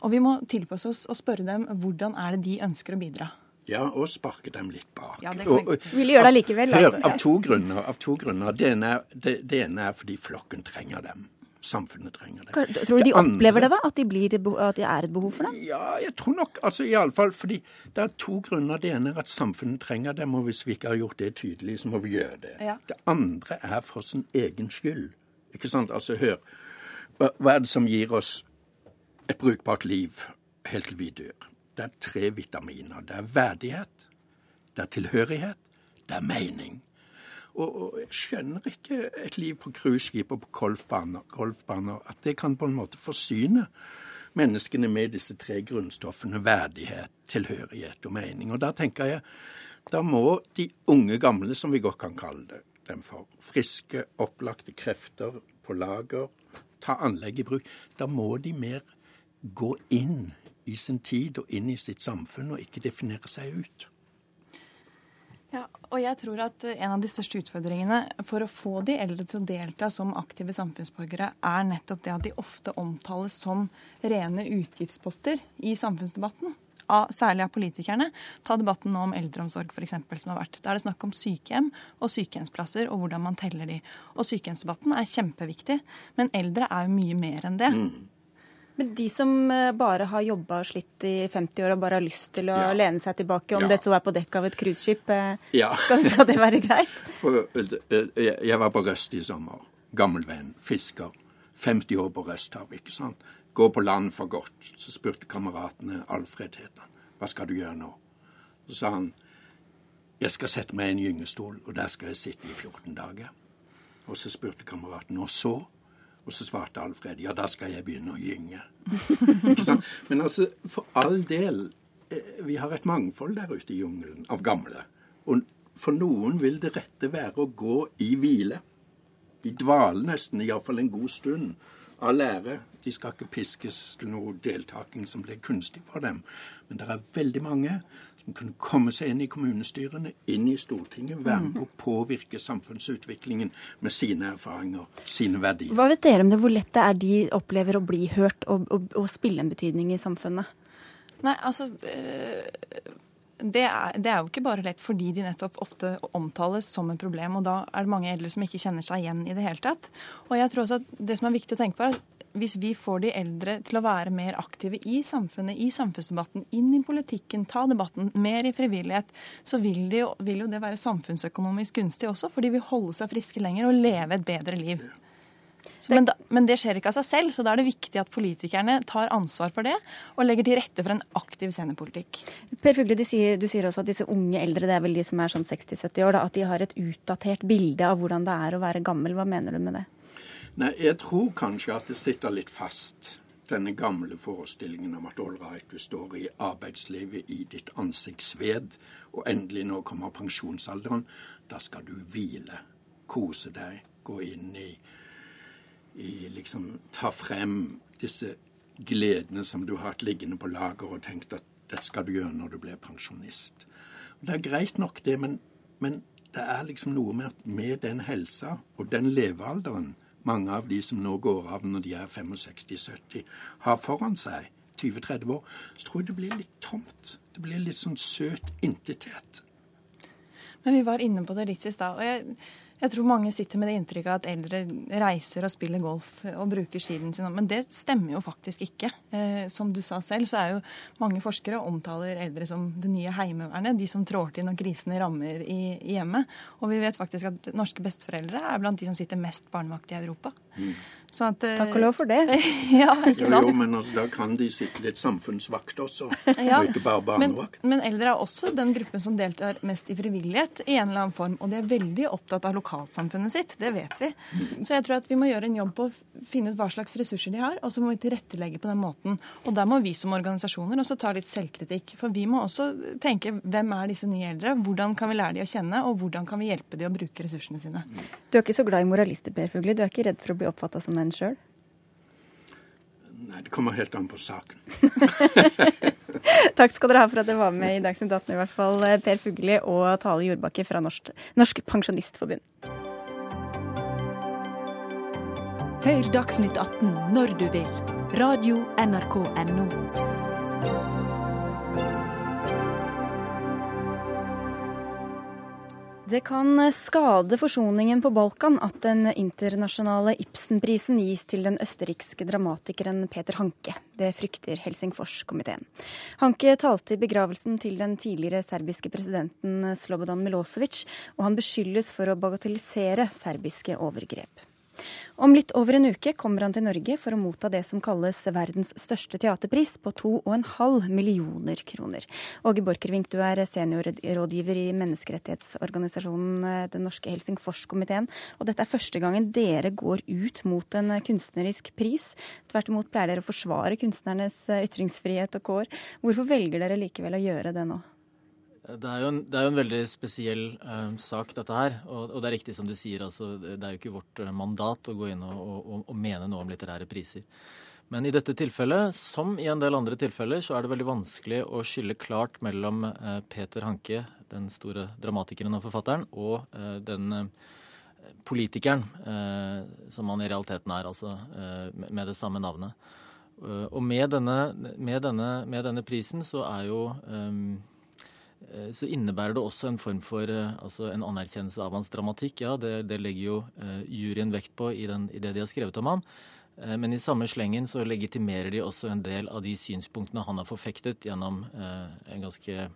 Og vi må tilpasse oss og spørre dem hvordan er det de ønsker å bidra. Ja, og sparke dem litt bak. Ja, det kan vi vil gjøre det likevel. Altså. Hør, av to grunner. Av to grunner. Det, ene er, det, det ene er fordi flokken trenger dem samfunnet trenger det. Tror du de opplever det, da? At, de blir, at det er et behov for det? Ja, jeg tror nok altså Iallfall fordi det er to grunner. Det ene er at samfunnet trenger dem, og hvis vi ikke har gjort det tydelig, så må vi gjøre det. Ja. Det andre er for sin egen skyld. Ikke sant? Altså, hør. Hva er det som gir oss et brukbart liv helt til vi dør? Det er tre vitaminer. Det er verdighet, det er tilhørighet, det er mening. Og, og, jeg skjønner ikke et liv på cruiseskip og på golfbaner, at det kan på en måte forsyne menneskene med disse tre grunnstoffene verdighet, tilhørighet og mening. Og da tenker jeg da må de unge gamle, som vi godt kan kalle det, dem for, friske, opplagte krefter på lager, ta anlegg i bruk, da må de mer gå inn i sin tid og inn i sitt samfunn og ikke definere seg ut. Ja, og jeg tror at eh, En av de største utfordringene for å få de eldre til å delta som aktive samfunnsborgere, er nettopp det at de ofte omtales som rene utgiftsposter i samfunnsdebatten. Av, særlig av politikerne. Ta debatten nå om eldreomsorg eksempel, som har vært. Da er det snakk om sykehjem og sykehjemsplasser og hvordan man teller de. Og sykehjemsdebatten er kjempeviktig, men eldre er jo mye mer enn det. Mm. Men de som eh, bare har jobba og slitt i 50 år og bare har lyst til å ja. lene seg tilbake, om ja. det så er på dekk av et cruiseskip, eh, ja. skal det være greit? For, eh, jeg var på Røst i sommer. Gammel venn, fisker. 50 år på Røsthav, ikke sant. Går på land for godt. Så spurte kameratene Alfred het han. Hva skal du gjøre nå? Så sa han jeg skal sette meg i en gyngestol, og der skal jeg sitte i 14 dager. Og så spurte kameraten og så? Og så svarte Alfred ja, da skal jeg begynne å gynge. Men altså, for all del, eh, vi har et mangfold der ute i jungelen av gamle. Og for noen vil det rette være å gå i hvile. I dvale nesten, iallfall en god stund, av lære. De skal ikke piskes til noe deltaking som blir kunstig for dem. Men det er veldig mange som kunne komme seg inn i kommunestyrene, inn i Stortinget, være med på å påvirke samfunnsutviklingen med sine erfaringer, sine verdier. Hva vet dere om det, hvor lett det er de opplever å bli hørt og, og, og spille en betydning i samfunnet? Nei, altså det er, det er, jo ikke bare lett fordi de nettopp ofte omtales som et problem. Og da er det mange eldre som ikke kjenner seg igjen i det hele tatt. Og jeg tror også at det som er viktig å tenke på, er at hvis vi får de eldre til å være mer aktive i samfunnet, i samfunnsdebatten, inn i politikken, ta debatten, mer i frivillighet, så vil, de, vil jo det være samfunnsøkonomisk gunstig også, for de vil holde seg friske lenger og leve et bedre liv. Så, men, da, men, det skjer ikke av seg selv, så da er det viktig at politikerne tar ansvar for det og legger til rette for en aktiv scenepolitikk. Per Fugle, du sier, du sier, også at disse unge eldre, det er vel de som er sånn 60-70 år, da, at de har et utdatert bilde av hvordan det er å være gammel. Hva mener du med det? Nei, Jeg tror kanskje at det sitter litt fast, denne gamle forestillingen om at all right, du står i arbeidslivet i ditt ansiktsved, og endelig nå kommer pensjonsalderen. Da skal du hvile, kose deg, gå inn i i liksom ta frem disse gledene som du har hatt liggende på lager og tenkt at dette skal du gjøre når du blir pensjonist. Det er greit nok, det, men, men det er liksom noe med, med den helsa og den levealderen mange av de som nå går av når de er 65-70, har foran seg, 20-30 år, så tror jeg det blir litt tomt. Det blir litt sånn søt intethet. Men vi var inne på det litt i stad. og jeg jeg tror mange sitter med det inntrykket at eldre reiser og spiller golf og bruker skiden sin. Men det stemmer jo faktisk ikke. Eh, som du sa selv, så er jo mange forskere omtaler eldre som det nye heimevernet. De som trår til når krisene rammer i, i hjemmet. Og vi vet faktisk at norske besteforeldre er blant de som sitter mest barnevakt i Europa. Mm. At, Takk og lov for det. ja, ikke sant? Jo, jo, men altså, da kan de sitte litt samfunnsvakt også, ja, og ikke bare barnevakt. Men, men, eldre er også den gruppen som deltar mest i frivillighet i en eller annen form. Og de er veldig opptatt av lokalsamfunnet sitt, det vet vi. Så jeg tror at vi må gjøre en jobb på å finne ut hva slags ressurser de har, og så må vi tilrettelegge på den måten. Og der må vi som organisasjoner også ta litt selvkritikk. For vi må også tenke hvem er disse nye eldre, hvordan kan vi lære de å kjenne, og hvordan kan vi hjelpe de å bruke ressursene sine. Du er ikke så glad i moralister, Per Fugli. Du er ikke redd for å bli oppfatta som en menn sjøl? Nei, det kommer helt an på saken. Takk skal dere ha for at dere var med i Dagsnytt 18, i hvert fall eh, Per Fugli og Tale Jordbakke fra Norsk, Norsk Pensjonistforbund. Hør Dagsnytt 18 når du vil. Radio NRK Radio.nrk.no. Det kan skade forsoningen på Balkan at den internasjonale Ibsenprisen gis til den østerrikske dramatikeren Peter Hanke. Det frykter Helsingforskomiteen. Hanke talte i begravelsen til den tidligere serbiske presidenten Slobodan Milosevic, og han beskyldes for å bagatellisere serbiske overgrep. Om litt over en uke kommer han til Norge for å motta det som kalles verdens største teaterpris, på 2,5 millioner kroner. Åge Borchgrevink, du er seniorrådgiver i menneskerettighetsorganisasjonen eh, Den norske Helsingforskomiteen. Og dette er første gangen dere går ut mot en kunstnerisk pris. Tvert imot pleier dere å forsvare kunstnernes eh, ytringsfrihet og kår. Hvorfor velger dere likevel å gjøre det nå? Det er, en, det er jo en, veldig spesiell uh, sak, dette her. Og, og, det er riktig som du sier, altså, det er jo ikke vårt uh, mandat å gå inn og, og, og, mene noe om litterære priser. Men i dette tilfellet, som i en del andre tilfeller, så er det veldig vanskelig å skille klart mellom uh, Peter Hanke, den store dramatikeren og forfatteren, og den politikeren som han i realiteten er, altså med det samme navnet. og med denne, med, denne, med denne, prisen så er jo um, Eh, så innebærer det også en form for eh, altså en anerkjennelse av hans dramatikk. Ja, det, det legger jo uh, juryen vekt på i, den, i, det de har skrevet om han. Men i samme slengen så legitimerer de også en del av de synspunktene han har forfektet gjennom en ganske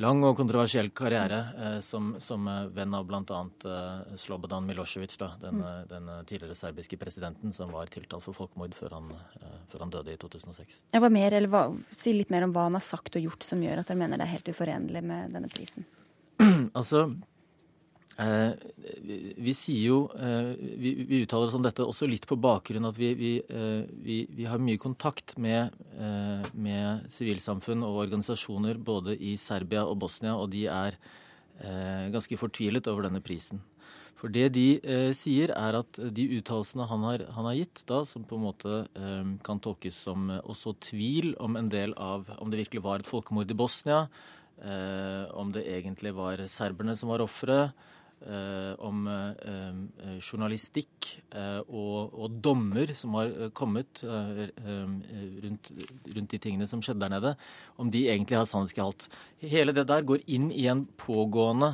lang og kontroversiell karriere eh, som, som eh, venn av bl.a. Eh, Slobodan Milosevic, da, den, mm. den, tidligere serbiske presidenten som var tiltalt for folkemord før han, eh, før han døde i 2006. Hva mer, eller hva, si litt mer om hva han har sagt og gjort som gjør at dere mener det er helt uforenlig med denne prisen. altså, Eh, vi sier jo eh, vi, vi, uttaler oss om dette også litt på bakgrunn at vi, vi, eh, vi har mye kontakt med, eh, med, sivilsamfunn og organisasjoner både i Serbia og Bosnia, og de er eh, ganske fortvilet over denne prisen. For det de eh, sier, er at de uttalelsene han, han, har gitt, da, som på en måte kan tolkes som også tvil om en del av om det virkelig var et folkemord i Bosnia, om det egentlig var serberne som var ofre, Eh, om eh, eh, journalistikk og, og, dommer som har kommet rundt, rundt, de tingene som skjedde der nede, om de egentlig har sannhetsgehalt. Hele det der går inn i en pågående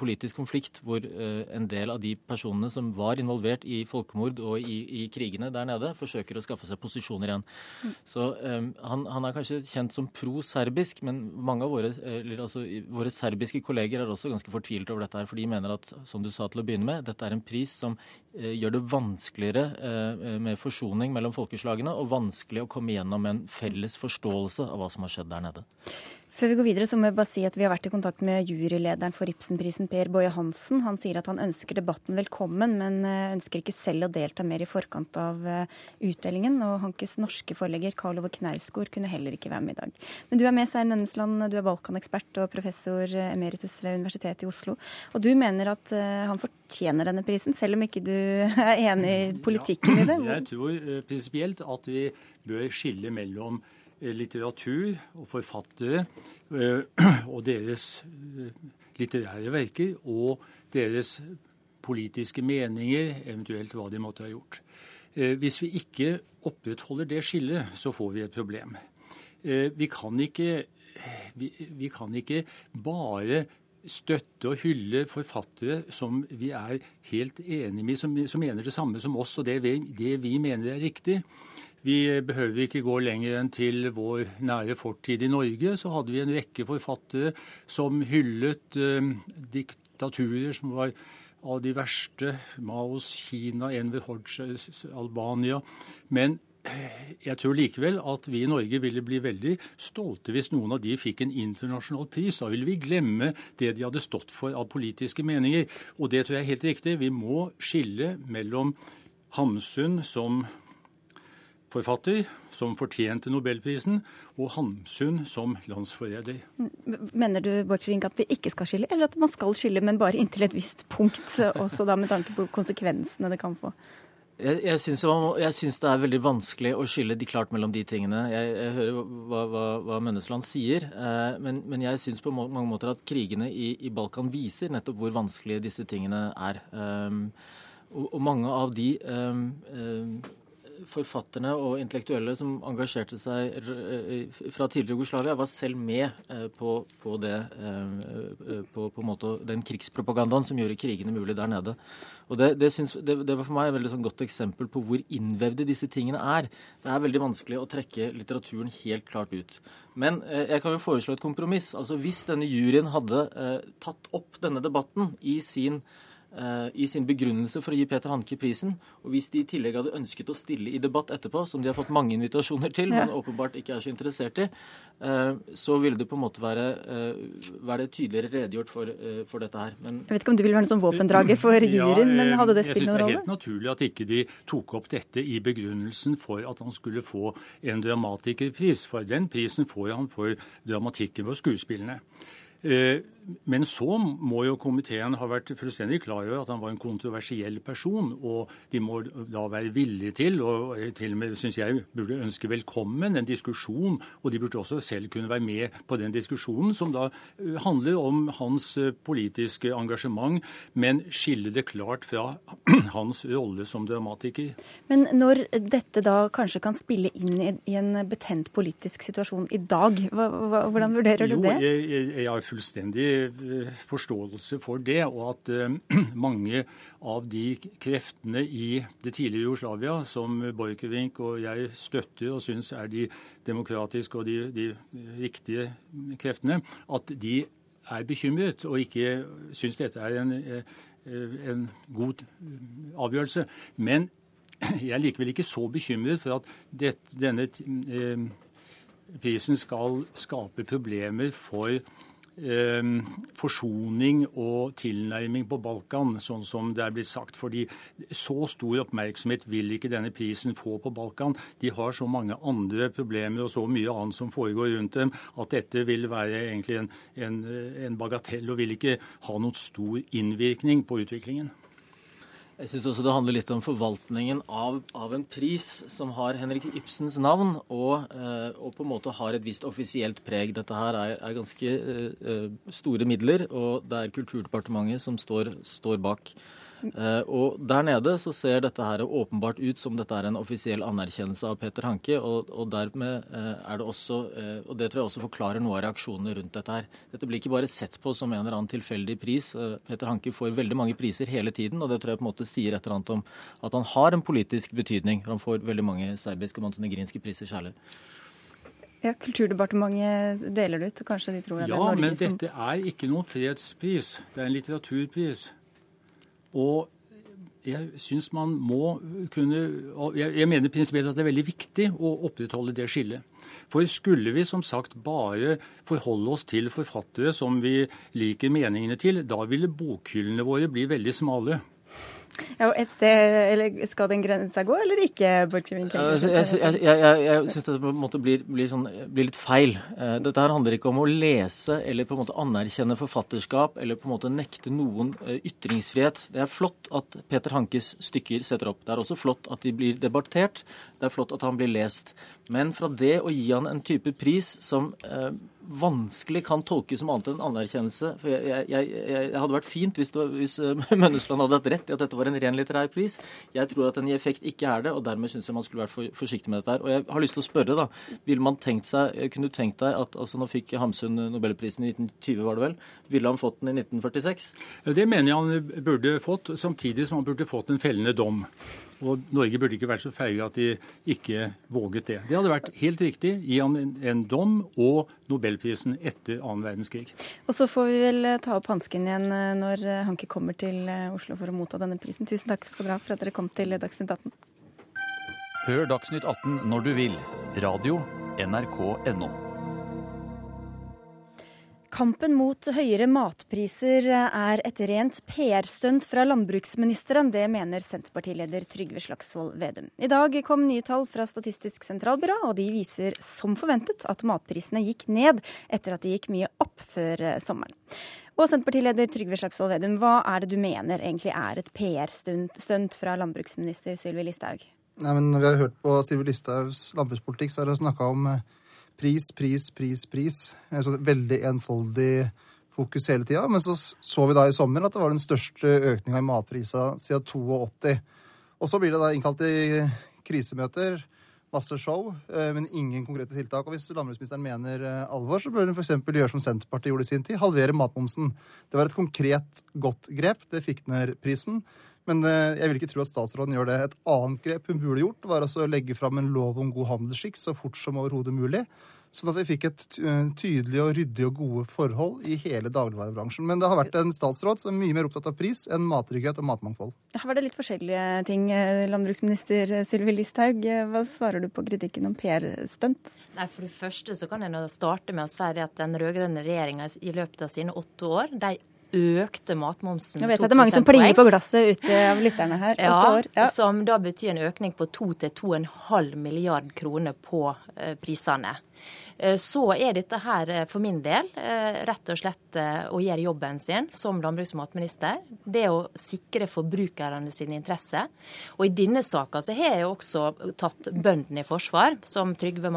politisk konflikt hvor en del av de personene som var involvert i folkemord og i, i krigene der nede, forsøker å skaffe seg posisjoner igjen. Så han, han, er kanskje kjent som pro-serbisk, men mange av våre, altså, våre serbiske kolleger er også ganske fortvilet fortvilet over dette, her, for de mener at som du sa til å begynne med, dette er en pris som eh, gjør det vanskeligere eh, med forsoning mellom folkeslagene, og vanskelig å komme gjennom en felles forståelse av hva som har skjedd der nede. Før vi går videre, så må jeg bare si at vi har vært i kontakt med jurylederen for Ibsenprisen, Per Boje Hansen. Han sier at han ønsker debatten velkommen, men eh, ønsker ikke selv å delta mer i forkant av eh, utdelingen. Og Hankes norske forlegger Karl Ove Knausgård kunne heller ikke være med i dag. Men du er med, Svein Vennesland. Du er Balkanekspert og professor eh, emeritus ved Universitetet i Oslo. Og du mener at han fortjener denne prisen, selv om ikke du er enig i politikken i det? Jeg tror prinsipielt at vi bør skille mellom litteratur og forfattere eh, og deres eh, litterære verker og deres politiske meninger, eventuelt hva de måtte ha gjort. Hvis vi ikke opprettholder det skillet, så får vi et problem. Vi kan ikke, vi, vi kan ikke bare støtte og hylle forfattere som vi er helt enige med, som, som mener det samme som oss, og det vi, det vi mener er riktig. Vi behøver ikke gå lenger enn til vår nære fortid i Norge. Så hadde vi en rekke forfattere som hyllet eh, diktaturer som var av de verste. Maos Kina, Enver Hodge, Albania. Men eh, jeg tror likevel at vi i Norge ville bli veldig stolte hvis noen av de fikk en internasjonal pris. Da ville vi glemme det de hadde stått for av politiske meninger. Og det tror jeg er helt riktig. Vi må skille mellom Hamsun som forfatter som fortjente nobelprisen, og Hamsun som landsforræder. Mener du Ring, at vi ikke skal skille, eller at man skal skille, men bare inntil et visst punkt, også da med tanke på konsekvensene det kan få? Jeg, jeg syns det er veldig vanskelig å skille de klart mellom de tingene. Jeg, jeg hører hva, hva, hva Mønnesland sier, eh, men, men, jeg syns på mange måter at krigene i, i, Balkan viser nettopp hvor vanskelige disse tingene er. Um, og, og, mange av de um, um, forfatterne og intellektuelle som engasjerte seg fra tidligere Jugoslavia, var selv med eh, på, på, det, eh, på, på måte, den krigspropagandaen som gjorde krigene mulig der nede. Og det, det, syns, det, det var for meg et veldig sånn godt eksempel på hvor innvevde disse tingene er. Det er veldig vanskelig å trekke litteraturen helt klart ut. Men eh, jeg kan jo foreslå et kompromiss. Altså Hvis denne juryen hadde eh, tatt opp denne debatten i sin Eh, i sin begrunnelse for å gi Peter Hanke prisen. Og hvis de i tillegg hadde ønsket å stille i debatt etterpå, som de har fått mange invitasjoner til, men åpenbart ikke er så interessert i, eh, så ville det på en måte være, eh, være tydeligere redegjort for, for, dette her. Men jeg vet ikke om du vil være en sånn våpendrager for juryen, ja, men hadde det spilt noen rolle? Jeg syns det er helt naturlig at ikke de tok opp dette i begrunnelsen for at han skulle få en dramatikerpris. For den prisen får han for dramatikken for skuespillene. Men så må jo komiteen ha vært fullstendig klar over at han var en kontroversiell person. Og de må da være villige til, og til og med syns jeg burde ønske velkommen, en diskusjon. Og de burde også selv kunne være med på den diskusjonen, som da eh, handler om hans eh, politiske engasjement, men skille det klart fra hans rolle som dramatiker. Men når dette da kanskje kan spille inn i en betent politisk situasjon i dag, hvordan vurderer du det? Jo, jeg, jeg, jeg fullstendig forståelse for det, og at mange av de kreftene i det tidligere Jugoslavia som Borchgrevink og jeg støtter og syns er de demokratiske og de, de riktige kreftene, at de er bekymret og ikke syns dette er en, en god avgjørelse. Men jeg er likevel ikke så bekymret for at det, denne eh, prisen skal skape problemer for eh, forsoning og tilnærming på Balkan, sånn som det er blitt sagt. Fordi så stor oppmerksomhet vil ikke denne prisen få på Balkan. De har så mange andre problemer og så mye annet som foregår rundt dem, at dette vil være egentlig en, en, en bagatell og vil ikke ha noen stor innvirkning på utviklingen. Jeg syns også det handler litt om forvaltningen av, av, en pris som har Henrik Ibsens navn, og, eh, og, på en måte har et visst offisielt preg. Dette her er, er ganske eh, store midler, og det er Kulturdepartementet som står, står bak. Uh, og Der nede så ser dette her åpenbart ut som dette er en offisiell anerkjennelse av Peter Hanke. Og, og dermed uh, er det også, uh, og det tror jeg også forklarer noe av reaksjonene rundt dette her. Dette blir ikke bare sett på som en eller annen tilfeldig pris. Peter Hanke får veldig mange priser hele tiden, og det tror jeg på en måte sier et eller annet om at han har en politisk betydning. Han får veldig mange serbiske og montenegrinske priser særlig. Ja, Kulturdepartementet deler det ut, og kanskje de tror at ja, det er Norge som Ja, men dette er ikke noen fredspris. Det er en litteraturpris. Og jeg syns man må kunne Jeg, mener prinsipielt at det er veldig viktig å opprettholde det skillet. For skulle vi som sagt bare forholde oss til forfattere som vi liker meningene til, da ville bokhyllene våre bli veldig smale. Ja, et sted, eller Skal den grensa gå, eller ikke? Altså, jeg jeg, jeg, jeg, jeg syns det på en måte blir, blir, sånn, blir, litt feil. Eh, dette her handler ikke om å lese eller på en måte anerkjenne forfatterskap eller på en måte nekte noen eh, ytringsfrihet. Det er flott at Peter Hankes stykker setter opp. Det er også flott at de blir debattert. Det er flott at han blir lest. Men fra det å gi han en type pris som eh, vanskelig kan tolkes som annet enn anerkjennelse. For jeg, jeg, jeg, hadde vært fint hvis, hvis eh, Mønnesland hadde hatt rett i at dette var en ren litterær pris. Jeg tror at den i effekt ikke er det, og dermed syns jeg man skulle vært for, forsiktig med dette. her. Og jeg har lyst til å spørre, da. Vil man tenkt seg, Kunne du tenkt deg at altså Nå fikk Hamsun nobelprisen i 1920, var det vel. Ville han fått den i 1946? Det mener jeg han burde fått, samtidig som han burde fått en fellende dom. Og Norge burde ikke vært så feige at de ikke våget det. Det hadde vært helt riktig. Gi han en, en dom og Nobelprisen etter annen verdenskrig. Og så får vi vel eh, ta opp hansken igjen eh, når eh, Hanke kommer til Oslo for å motta denne prisen. Tusen takk skal dere ha for at dere kom til Dagsnytt 18. Hør Dagsnytt 18 når du vil. Radio NRK.no. Kampen mot høyere matpriser er et rent PR-stunt fra landbruksministeren. Det mener Senterpartileder Trygve Slagsvold Vedum. I dag kom nye tall fra Statistisk sentralbyrå, og de viser som forventet at matprisene gikk ned etter at de gikk mye opp før sommeren. Og Senterpartileder Trygve Slagsvold Vedum, hva er det du mener egentlig er et PR-stunt fra landbruksminister Sylvi Listhaug? Nei, men vi har hørt på Sylvi Listhaugs landbrukspolitikk, så har hun snakka om pris, pris, pris, pris. Så veldig enfoldig fokus hele tida. Men så så vi da i sommer at det var den største økninga i matprisa siden 82. Og så blir det da innkalt til krisemøter. Masse show, eh, men ingen konkrete tiltak. Og Hvis landbruksministeren mener eh, alvor, så bør hun f.eks. gjøre som Senterpartiet gjorde i sin tid, halvere matmomsen. Det var et konkret, godt grep. Det fikk ned prisen. Men eh, jeg vil ikke tro at statsråden gjør det. Et annet grep hun burde gjort, var altså å legge fram en lov om god handelsskikk så fort som overhodet mulig. Sånn at vi fikk et eh, tydelig og ryddig og gode forhold i hele dagligvarebransjen. Men det har vært en statsråd som er mye mer opptatt av pris enn mattrygghet og matmangfold. Her var det litt forskjellige ting. Eh, landbruksminister Sylvi Listhaug, hva svarer du på kritikken om PR-stunt? Nei, For det første så kan jeg starte med å si at den rød-grønne regjeringa i løpet av sine åtte år de økte matmomsen Nå vet at det er mange som plinger på glasset ute av lytterne her. Ja, ja, Som da betyr en økning på 2-2,5 milliard kroner på eh, prisene. Eh, så er dette her eh, for min del eh, rett og slett å gjøre jobben sin som landbruks- og matminister. Det å sikre forbrukerne sine interesser. Og i denne saka så har jeg også tatt bøndene i forsvar, som Trygve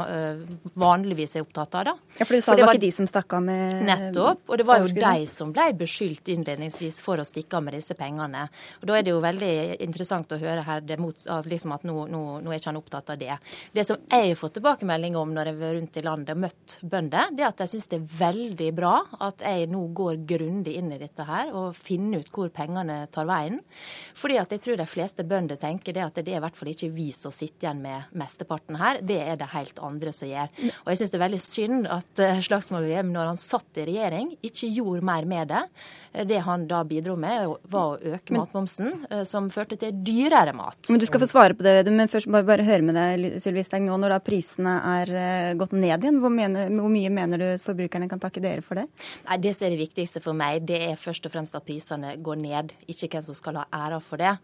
vanligvis er opptatt av. da. Ja, For du sa for det, var, ikke de som stakk av med Nettopp. Og det var jo de som ble beskyldt innledningsvis for å stikke av med disse pengene. Og Da er det jo veldig interessant å høre her mot, liksom at nå, nå, nå, er ikke han opptatt av det. Det som jeg har fått tilbakemelding om når jeg var rundt rundt i landet og møtt bønder, det at jeg syns det er veldig bra at jeg nå går grundig inn i dette her og finner ut hvor pengene tar veien. Fordi at jeg tror de fleste bønder tenker det at det er i hvert fall ikke vi som sitter igjen med mesteparten her, det er det helt andre som gjør. Og jeg syns det er veldig synd at eh, Slagsvold Vedum, når han satt i regjering, ikke gjorde mer med det. Det han da bidro med, var å øke matmomsen, eh, som førte til dyrere mat. Men Du skal få svare på det, Vedum, men først må vi bare høre med deg, Sylvi Steng, nå når da prisene er eh, gått ned igjen. Hvor, mener, hvor, mye mener du forbrukerne kan takke dere for det? Nei, Det som er det viktigste for meg, det er først og fremst at prisene går ned, ikke hvem som skal ha æra for det.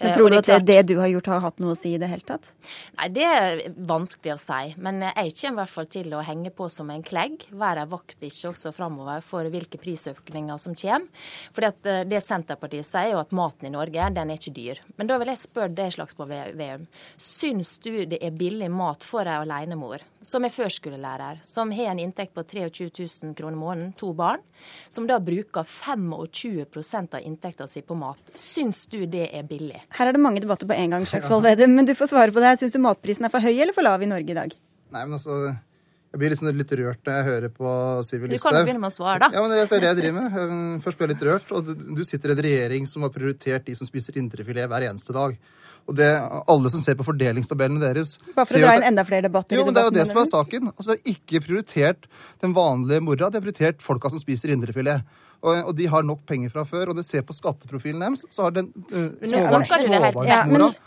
Men Tror du at det, det du har gjort har hatt noe å si i det hele tatt? Nei, Det er vanskelig å si. Men jeg kommer i hvert fall til å henge på som en klegg, være ei vaktbikkje også framover for hvilke prisøkninger som kommer. Fordi at eh, Det Senterpartiet sier, jo at maten i Norge den er ikke dyr. Men da vil jeg spørre deg, Slagsvold Veum, Syns du det er billig mat for ei alenemor som er førskolelærer, som har en inntekt på 23 000 kroner måneden, to barn, som da bruker 25 av inntekta si på mat? Syns du det er billig? Her er det mange debatter på en gang, Slagsvold Vedum, men du får svare på det. Syns du matprisen er for høy eller for lav i Norge i dag? Nei, men altså... Jeg blir liksom litt rørt når jeg hører på Sylvi Listhaug. Du kan begynne med å svare, da. Ja, men Det er det jeg driver med. Først blir jeg litt rørt. Og du sitter i en regjering som har prioritert de som spiser indrefilet hver eneste dag. Og det, Alle som ser på fordelingstabellene deres Bare for å dra inn enda flere debatter? Jo, men Det er jo det som er saken. Altså, Det er ikke prioritert den vanlige mora, det er prioritert folka som spiser indrefilet. Og, og, de har nok penger fra før. Og du ser på skatteprofilen deres, så har den uh, småbarnsmora ja,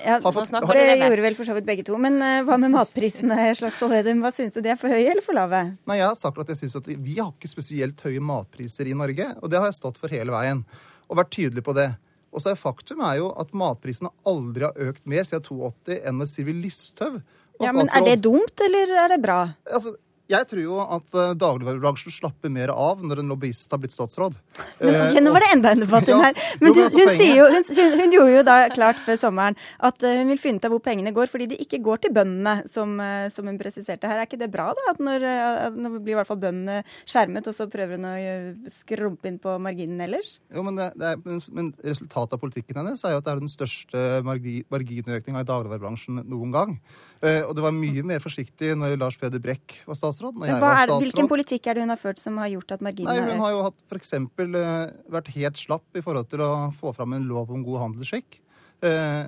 ja, fått har, Det gjorde vel for så vidt begge to. Men uh, hva med matprisene, Slagsvold Vedum? Hva syns du de er for høye eller for lave? Nei, Jeg har sagt at jeg synes at vi har ikke spesielt høye matpriser i Norge. Og det har jeg stått for hele veien. Og vært tydelig på det. Og så er Faktum er jo at matprisene aldri har økt mer siden 82 enn når Sylvi Listhaug ja, men Er det dumt, eller er det bra? Altså, jeg tror jo at uh, dagligvarebransjen slapper mer av når en lobbyist har blitt statsråd. Men, nå var det enda en debatt ja, her. Men du, altså, hun, jo, hun, hun, gjorde jo da klart før sommeren at uh, hun vil finne ut av hvor pengene går, fordi de ikke går til bøndene, som, som hun presiserte her. Er ikke det bra, da? At når, nå blir i hvert fall bøndene skjermet, og så prøver hun å skrumpe inn på marginen ellers? Jo, men, det, det er, men, resultatet av politikken hennes er jo at det er den største marginøkninga i dagligvarebransjen noen gang. og det var mye mer forsiktig når Lars Peder Brekk var statsråd statsråd. Når jeg var statsråd. Hvilken politikk er det hun har ført som har gjort at marginene Nei, Hun har jo hatt f.eks. Uh, vært helt slapp i forhold til å få fram en lov om god handelsskikk. Eh,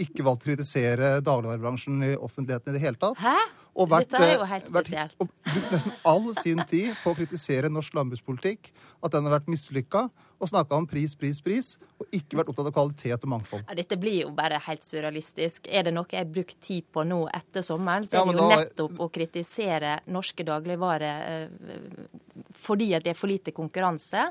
ikke valgt å kritisere dagligvarebransjen i offentligheten i det hele tatt. Hæ? Og vært, Dette er jo helt spesielt. Vært, og brukt nesten all sin tid på å kritisere norsk landbrukspolitikk. At den har vært mislykka og snakka om pris, pris, pris, og ikke vært opptatt av kvalitet og mangfold. Ja, dette blir jo bare helt surrealistisk. Er det noe jeg har brukt tid på nå etter sommeren, så er det jo da... nettopp å kritisere norske dagligvarer eh, fordi at det er for lite konkurranse.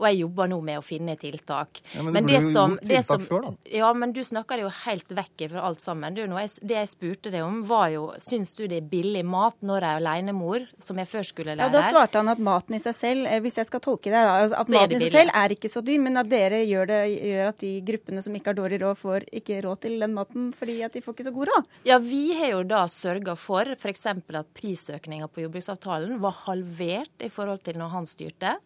Og jeg jobber nå med å finne tiltak. Ja, Men, men det, burde jo gjort tiltak som, før, da. Ja, men du snakker det jo helt vekk fra alt sammen. Du, jeg, det jeg spurte deg om, var jo syns du det er billig mat når jeg er alenemor, som jeg før skulle lære. Ja, Da svarte han at maten i seg selv, eh, hvis jeg skal tolke det, da, at maten i seg selv er er ikke så dyr, men at dere gjør, det, gjør at de gruppene som ikke har dårlig råd, får ikke råd til den maten fordi at de får ikke så god råd? Ja, vi har jo da sørga for f.eks. at prisøkninga på jordbruksavtalen var halvert i forhold til når han styrte.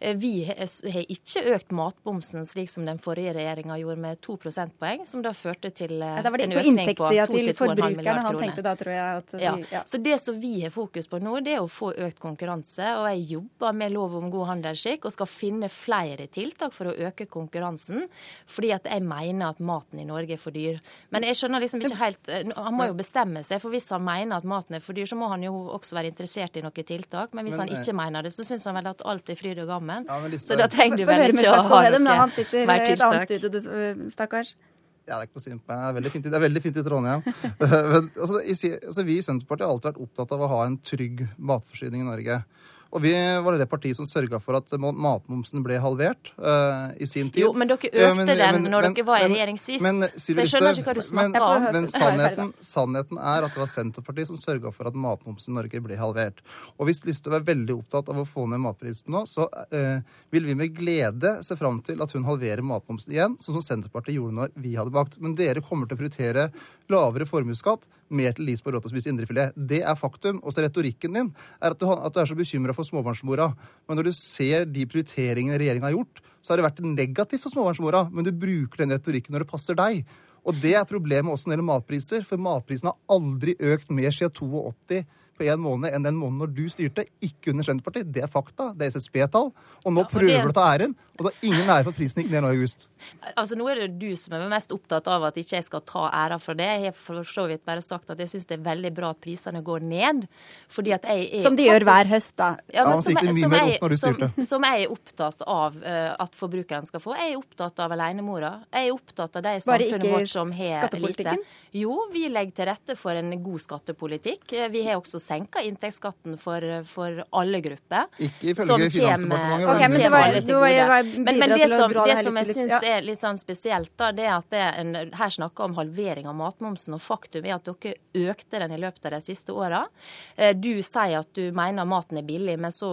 Eh, vi har ikke økt matbomsen slik som den forrige regjeringa gjorde med to prosentpoeng, som da førte til eh, ja, da var det en økning på 2-2,5 milliarder kroner. Da, tror jeg, at de, ja. ja. Så det som vi har fokus på nå, det er å få økt konkurranse. Og jeg jobber med lov om god handelsskikk og skal finne flere tiltak for å øke konkurransen, fordi at jeg mener at maten i Norge er for dyr. Men jeg skjønner liksom ikke helt eh, Han må jo bestemme seg, for hvis han mener at maten er for dyr, så må han jo også være interessert i noen tiltak. Men hvis men, han ikke mener det, så syns han vel at alt er fryd og gammen. Ja, så da trenger du vel ikke å ha noe Han sitter i et annet studio, stakkars. Ja, det er ikke noe synd på meg. Det er veldig fint, det er veldig fint i Trondheim. Men, altså, altså, vi i Senterpartiet har alltid vært opptatt av å ha en trygg matforsyning i Norge. Og vi var det partiet som sørga for at matmomsen ble halvert uh, i sin tid. Jo, men dere økte men, den men, når men, dere var i regjering sist. Men, så jeg skjønner ikke hva du snakker om. Men sannheten, sannheten, er at det var Senterpartiet som sørga for at matmomsen i Norge ble halvert. Og hvis Listhaug er veldig opptatt av å få ned matprisen nå, så uh, vil vi med glede se fram til at hun halverer matmomsen igjen, sånn som Senterpartiet gjorde når vi hadde makt. Men dere kommer til å prioritere lavere formuesskatt, mer til de som har råd til å spise indrefilet. Det er faktum. Og så retorikken din er at du, at du er så bekymra for småbarnsmora. Men når du ser de prioriteringene regjeringa har gjort, så har det vært negativt for småbarnsmora. Men du bruker den retorikken når det passer deg. Og det er problemet også når det gjelder matpriser. For matprisen har aldri økt mer siden 82 på en måned enn den måneden når du styrte, ikke under Senterpartiet. Det er fakta. Det er SSB-tall. Og nå Ja, og prøver det- du å ta æren, og det er ingen ære for at prisen gikk ned nå i august. Altså, Nå er det du som er mest opptatt av at ikke jeg skal ta æra for det. Jeg har for så vidt bare sagt at jeg syns det er veldig bra at prisene går ned. fordi at jeg er Som de gjør hver høst, da. Ja, men Ja, som, mye som, jeg, som, som jeg er opptatt av uh, at forbrukerne skal få. Jeg er opptatt av alenemora. Jeg er opptatt av de i samfunnet vårt som har lite. Jo, vi legger til rette for en god skattepolitikk. Eh, Vi har også senka inntektsskatten for, for alle grupper. Ikke ifølge Finansdepartementet, kommer- Ok, men det var- det var-. Men, men det som, det som jeg syns er litt sånn spesielt, da, det er at det er en, her snakker om halvering av matmomsen, og faktum er at dere økte den i løpet av de siste åra. Eh, Du sier at du mener maten er billig, men så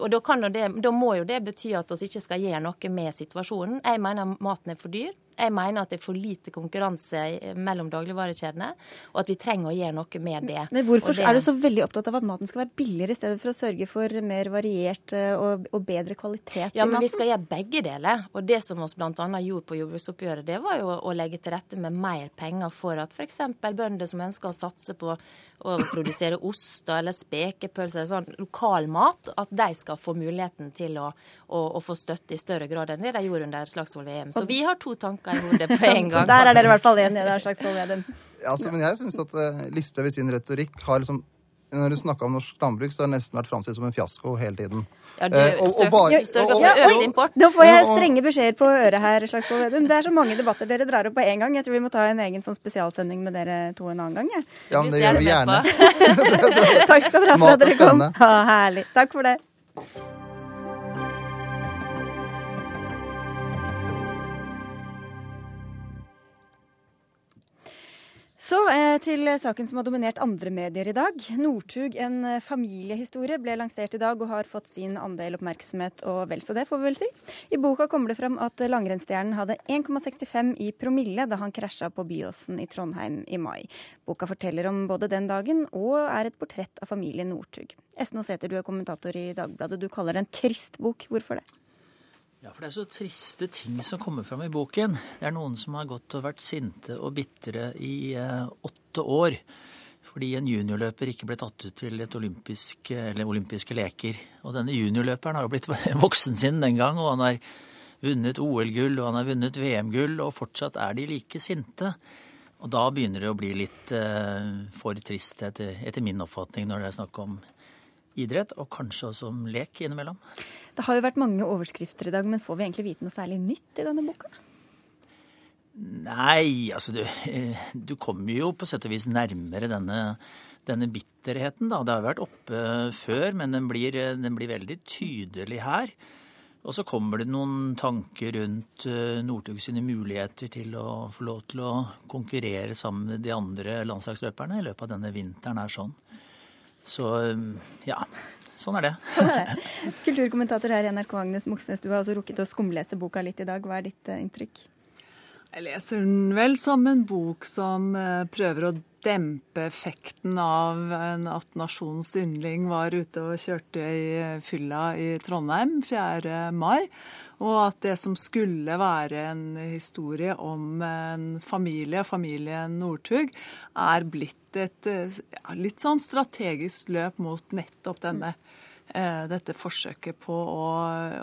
Og da, kan det, da må jo det bety at vi ikke skal gjøre noe med situasjonen. Jeg mener maten er for dyr. Jeg mener at det er for lite konkurranse mellom dagligvarekjedene, og at vi trenger å gjøre noe med det. Men hvorfor det- er du så veldig opptatt av at maten skal være billigere, i stedet for å sørge for mer variert eh, og, og bedre kvalitet Ja, i men vi skal gjøre begge deler. Og det som vi bl.a. gjorde på jordbruksoppgjøret, det var jo å legge til rette med mer penger for at f.eks. bønder som ønsker å satse på å produsere ost eller spekepølser, sånn lokal mat, at de skal få muligheten til å, å, å få støtte i større grad enn det de gjorde under Slagsvold VM. Så vi har to tanker i hodet på en gang. Der er dere i hvert fall enige, det er Slagsvold Vedum. Ja, altså, men jeg syns at uh, Listhaug i sin retorikk har liksom Når du snakka om norsk landbruk, så har det nesten vært framstilt som en fiasko hele tiden. Ja, du Eh, og- og bare- sørger for økt import. Nå får jeg strenge beskjeder på øret her, Slagsvold Vedum. Det er så mange debatter dere drar opp på en gang. Jeg tror vi må ta en egen sånn spesialsending med dere to en annen gang. jeg. Ja, men det gjør vi gjerne. Takk skal dere ha for at er dere kom. Ha, herlig. Takk for det. Så eh, til saken som har dominert andre medier i dag. Northug, en eh, familiehistorie, ble lansert i dag og har fått sin andel oppmerksomhet og vel så det, får vi vel si. I boka kommer det fram at langrennsstjernen hadde 1,65 i promille da han krasja på Byåsen i Trondheim i mai. Boka forteller om både den dagen og er et portrett av familien Northug. Esno Sæther, du er kommentator i Dagbladet. Du kaller det en trist bok. Hvorfor det? Ja, for det er så triste ting som kommer fram i boken. Det er noen som har gått og vært sinte og bitre i eh, åtte år fordi en juniorløper ikke ble tatt ut til olympisk, eller olympiske leker. Og denne juniorløperen har jo blitt voksen sin den gang, og han har vunnet OL-gull og han har vunnet VM-gull, og fortsatt er de like sinte. Og da begynner det å bli litt eh, for trist, etter, etter min oppfatning, når det er snakk om idrett, og kanskje også om lek innimellom. Det har jo vært mange overskrifter i dag, men får vi egentlig vite noe særlig nytt i denne boka? Nei, altså du, eh, du kommer jo på sett og vis nærmere denne, denne bitterheten, da. Det har vært oppe før, men den blir, eh, den blir veldig tydelig her. Og så kommer det noen tanker rundt Northug sine muligheter til å få lov til å konkurrere sammen med de andre landslagsløperne i løpet av denne vinteren er sånn. Så eh, ja, sånn er det. Sånn er det. Kulturkommentator her i NRK, Agnes Moxnes, du har også rukket å skumlese boka litt i dag. Hva er ditt eh, inntrykk? Jeg leser den vel som en bok som eh, prøver å dempe effekten av at nasjonens yndling var ute og kjørte i eh, fylla i Trondheim 4. mai. Og at det som skulle være en historie om en familie, familien Northug, er blitt et eh, ja, litt sånn strategisk løp mot nettopp denne eh, dette forsøket på å,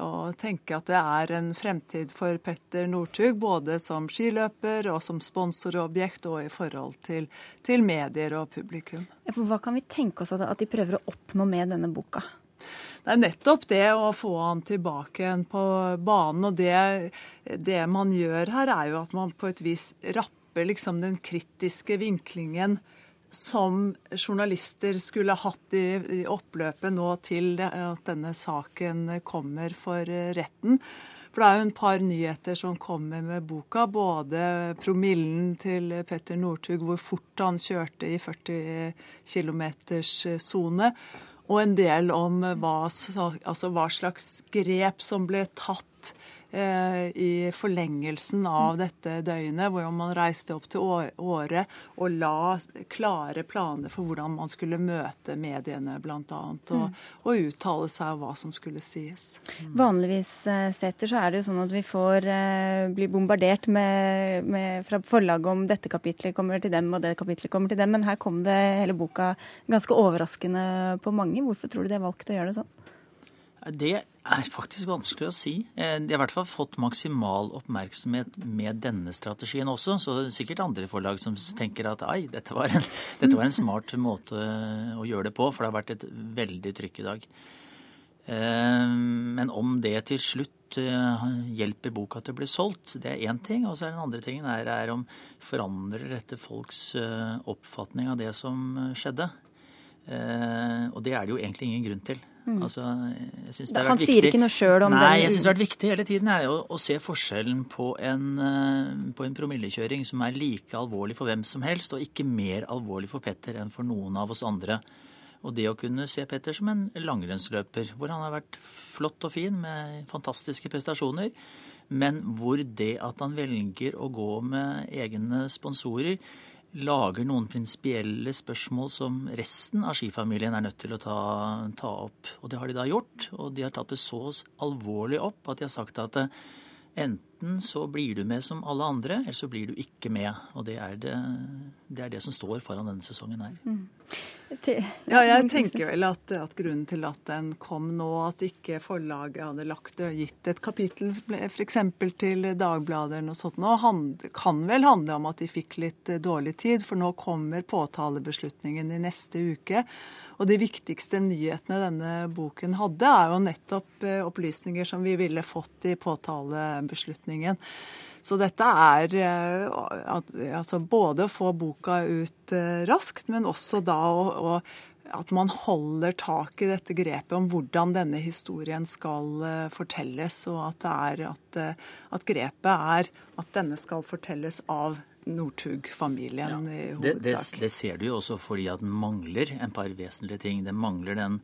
å tenke at det er en fremtid for Petter Northug, både som skiløper og som sponsorobjekt og i forhold til, til medier og publikum. For Hva kan vi tenke oss at at de prøver å oppnå med denne boka? Det er nettopp det å få han tilbake igjen på banen. Og det, det man gjør her, er jo at man på et vis rapper liksom den kritiske vinklingen som journalister skulle hatt i, oppløpet nå til at denne saken kommer for retten. For det er jo en par nyheter som kommer med boka. Både promillen til Petter Northug, hvor fort han kjørte i 40 km-sone. Og en del om hva, altså hva slags grep som ble tatt eh, i forlengelsen av dette døgnet, hvor man reiste opp til Åre og la klare planer for hvordan man skulle møte mediene, bl.a. Og, mm. og uttale seg om hva som skulle sies. Vanligvis setter så er det jo sånn at vi får eh, bli bombardert med, med, fra forlaget om dette kapitlet kommer til dem, og det kapitlet kommer til dem. Men her kom det hele boka ganske overraskende på mange. Hvorfor tror du de har valgt å gjøre det sånn? Det er faktisk vanskelig å si. Eh, de har i hvert fall fått maksimal oppmerksomhet med denne strategien også. Så det er sikkert andre forlag som tenker at ai, dette var en, dette var en smart måte å gjøre det på, for det har vært et veldig trykk i dag. Eh, men om det til slutt eh, hjelper boka til å bli solgt, det er én ting. Og så er den andre tingen er, er om forandrer dette folks oppfatning av det som skjedde. Og det er det jo egentlig ingen grunn til. Mm. Altså, Han sier ikke noe sjøl om Nei, den Nei, jeg syns det har vært viktig hele tiden er å, å se forskjellen på en, uh, på en promillekjøring som er like alvorlig for hvem som helst, og ikke mer alvorlig for Petter enn for noen av oss andre. Og det å kunne se Petter som en langrennsløper, hvor han har vært flott og fin med fantastiske prestasjoner, men hvor det at han velger å gå med egne sponsorer, lager noen prinsipielle spørsmål som resten av skifamilien er nødt til å ta, ta, opp. Og det har de da gjort, og de har tatt det så alvorlig opp at de har sagt at eh, enten så blir du med som alle andre, eller så blir du ikke med. Og det er det, det, er det som står foran denne sesongen her. Mm. Ja, jeg tenker vel at, at, grunnen til at den kom nå, at ikke forlaget hadde lagt gitt et kapittel f.eks. til Dagbladet eller noe sånt, nå, kan vel handle om at de fikk litt eh, dårlig tid. For nå kommer påtalebeslutningen i neste uke. Og de viktigste nyhetene denne boken hadde, er jo nettopp eh, opplysninger som vi ville fått i påtalebeslutningen. Så dette er eh, altså både å få boka ut eh, raskt, men også da å, at man holder tak i dette grepet om hvordan denne historien skal fortelles, og at, at, at, grepet er at denne skal fortelles av Northug-familien ja, i hovedsak. Det, det, det, ser du jo også fordi at den mangler en par vesentlige ting. Den mangler den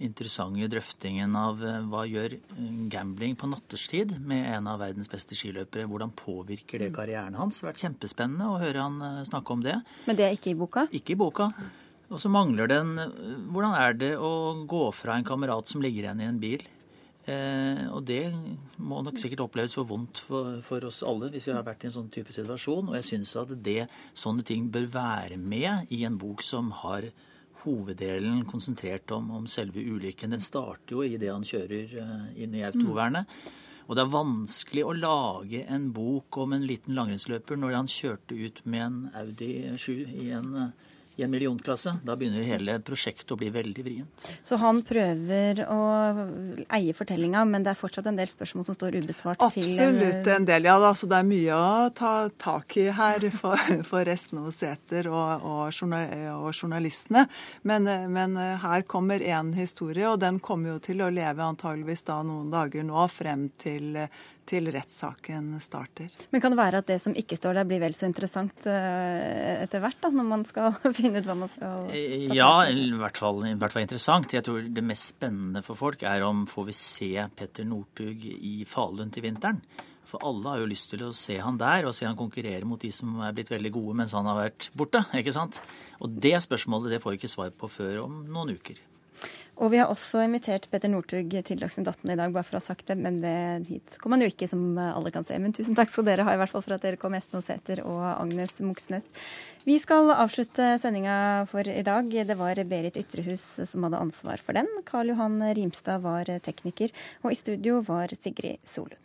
interessante drøftingen av eh, hva gjør eh, gambling på natterstid med en av verdens beste skiløpere. Hvordan påvirker det karrieren hans? Det har vært kjempespennende å høre han eh, snakke om det. Men det er ikke i boka? Ikke i boka. Og så mangler den Hvordan er det å gå fra en kamerat som ligger igjen i en bil? Eh, og det må nok sikkert oppleves for vondt for, for, oss alle hvis vi har vært i en sånn type situasjon. Og jeg syns at det, sånne ting bør være med i en bok som har hoveddelen konsentrert om, om, selve ulykken. Den starter jo i det han kjører uh, inn i autovernet. Og det er vanskelig å lage en bok om en liten langrennsløper når han kjørte ut med en Audi 7 i en uh, i en millionklasse. Da begynner hele prosjektet å bli veldig vrient. Så han prøver å eie fortellinga, men det er fortsatt en del spørsmål som står ubesvart? Absolutt til, en del, ja. Da. Så det er mye å ta tak i her for, for resten av Sæter og, og, og, journalistene. Men, men her kommer én historie, og den kommer jo til å leve antageligvis da noen dager nå frem til til rettssaken starter. Men kan det være at det som ikke står der, blir vel så interessant eh, etter hvert, da, når man skal finne ut hva man skal ta eh, Ja, i hvert, fall, i hvert fall interessant. Jeg tror det mest spennende for folk er om får vi se Petter Northug i Falun til vinteren. For alle har jo lyst til å se han der, og se han konkurrere mot de som er blitt veldig gode mens han har vært borte. ikke sant? Og det spørsmålet det får vi ikke svar på før om noen uker. Og vi har også invitert Petter Northug til Dagsnytt 18 i dag, bare for å ha sagt det. Men det, hit kommer han jo ikke, som alle kan se. Men tusen takk skal dere ha, i hvert fall for at dere kom, Esten Sæther og Agnes Moxnes. Vi skal avslutte sendinga for i dag. Det var Berit Ytrehus som hadde ansvar for den. Karl Johan Rimstad var tekniker, og i studio var Sigrid Solund.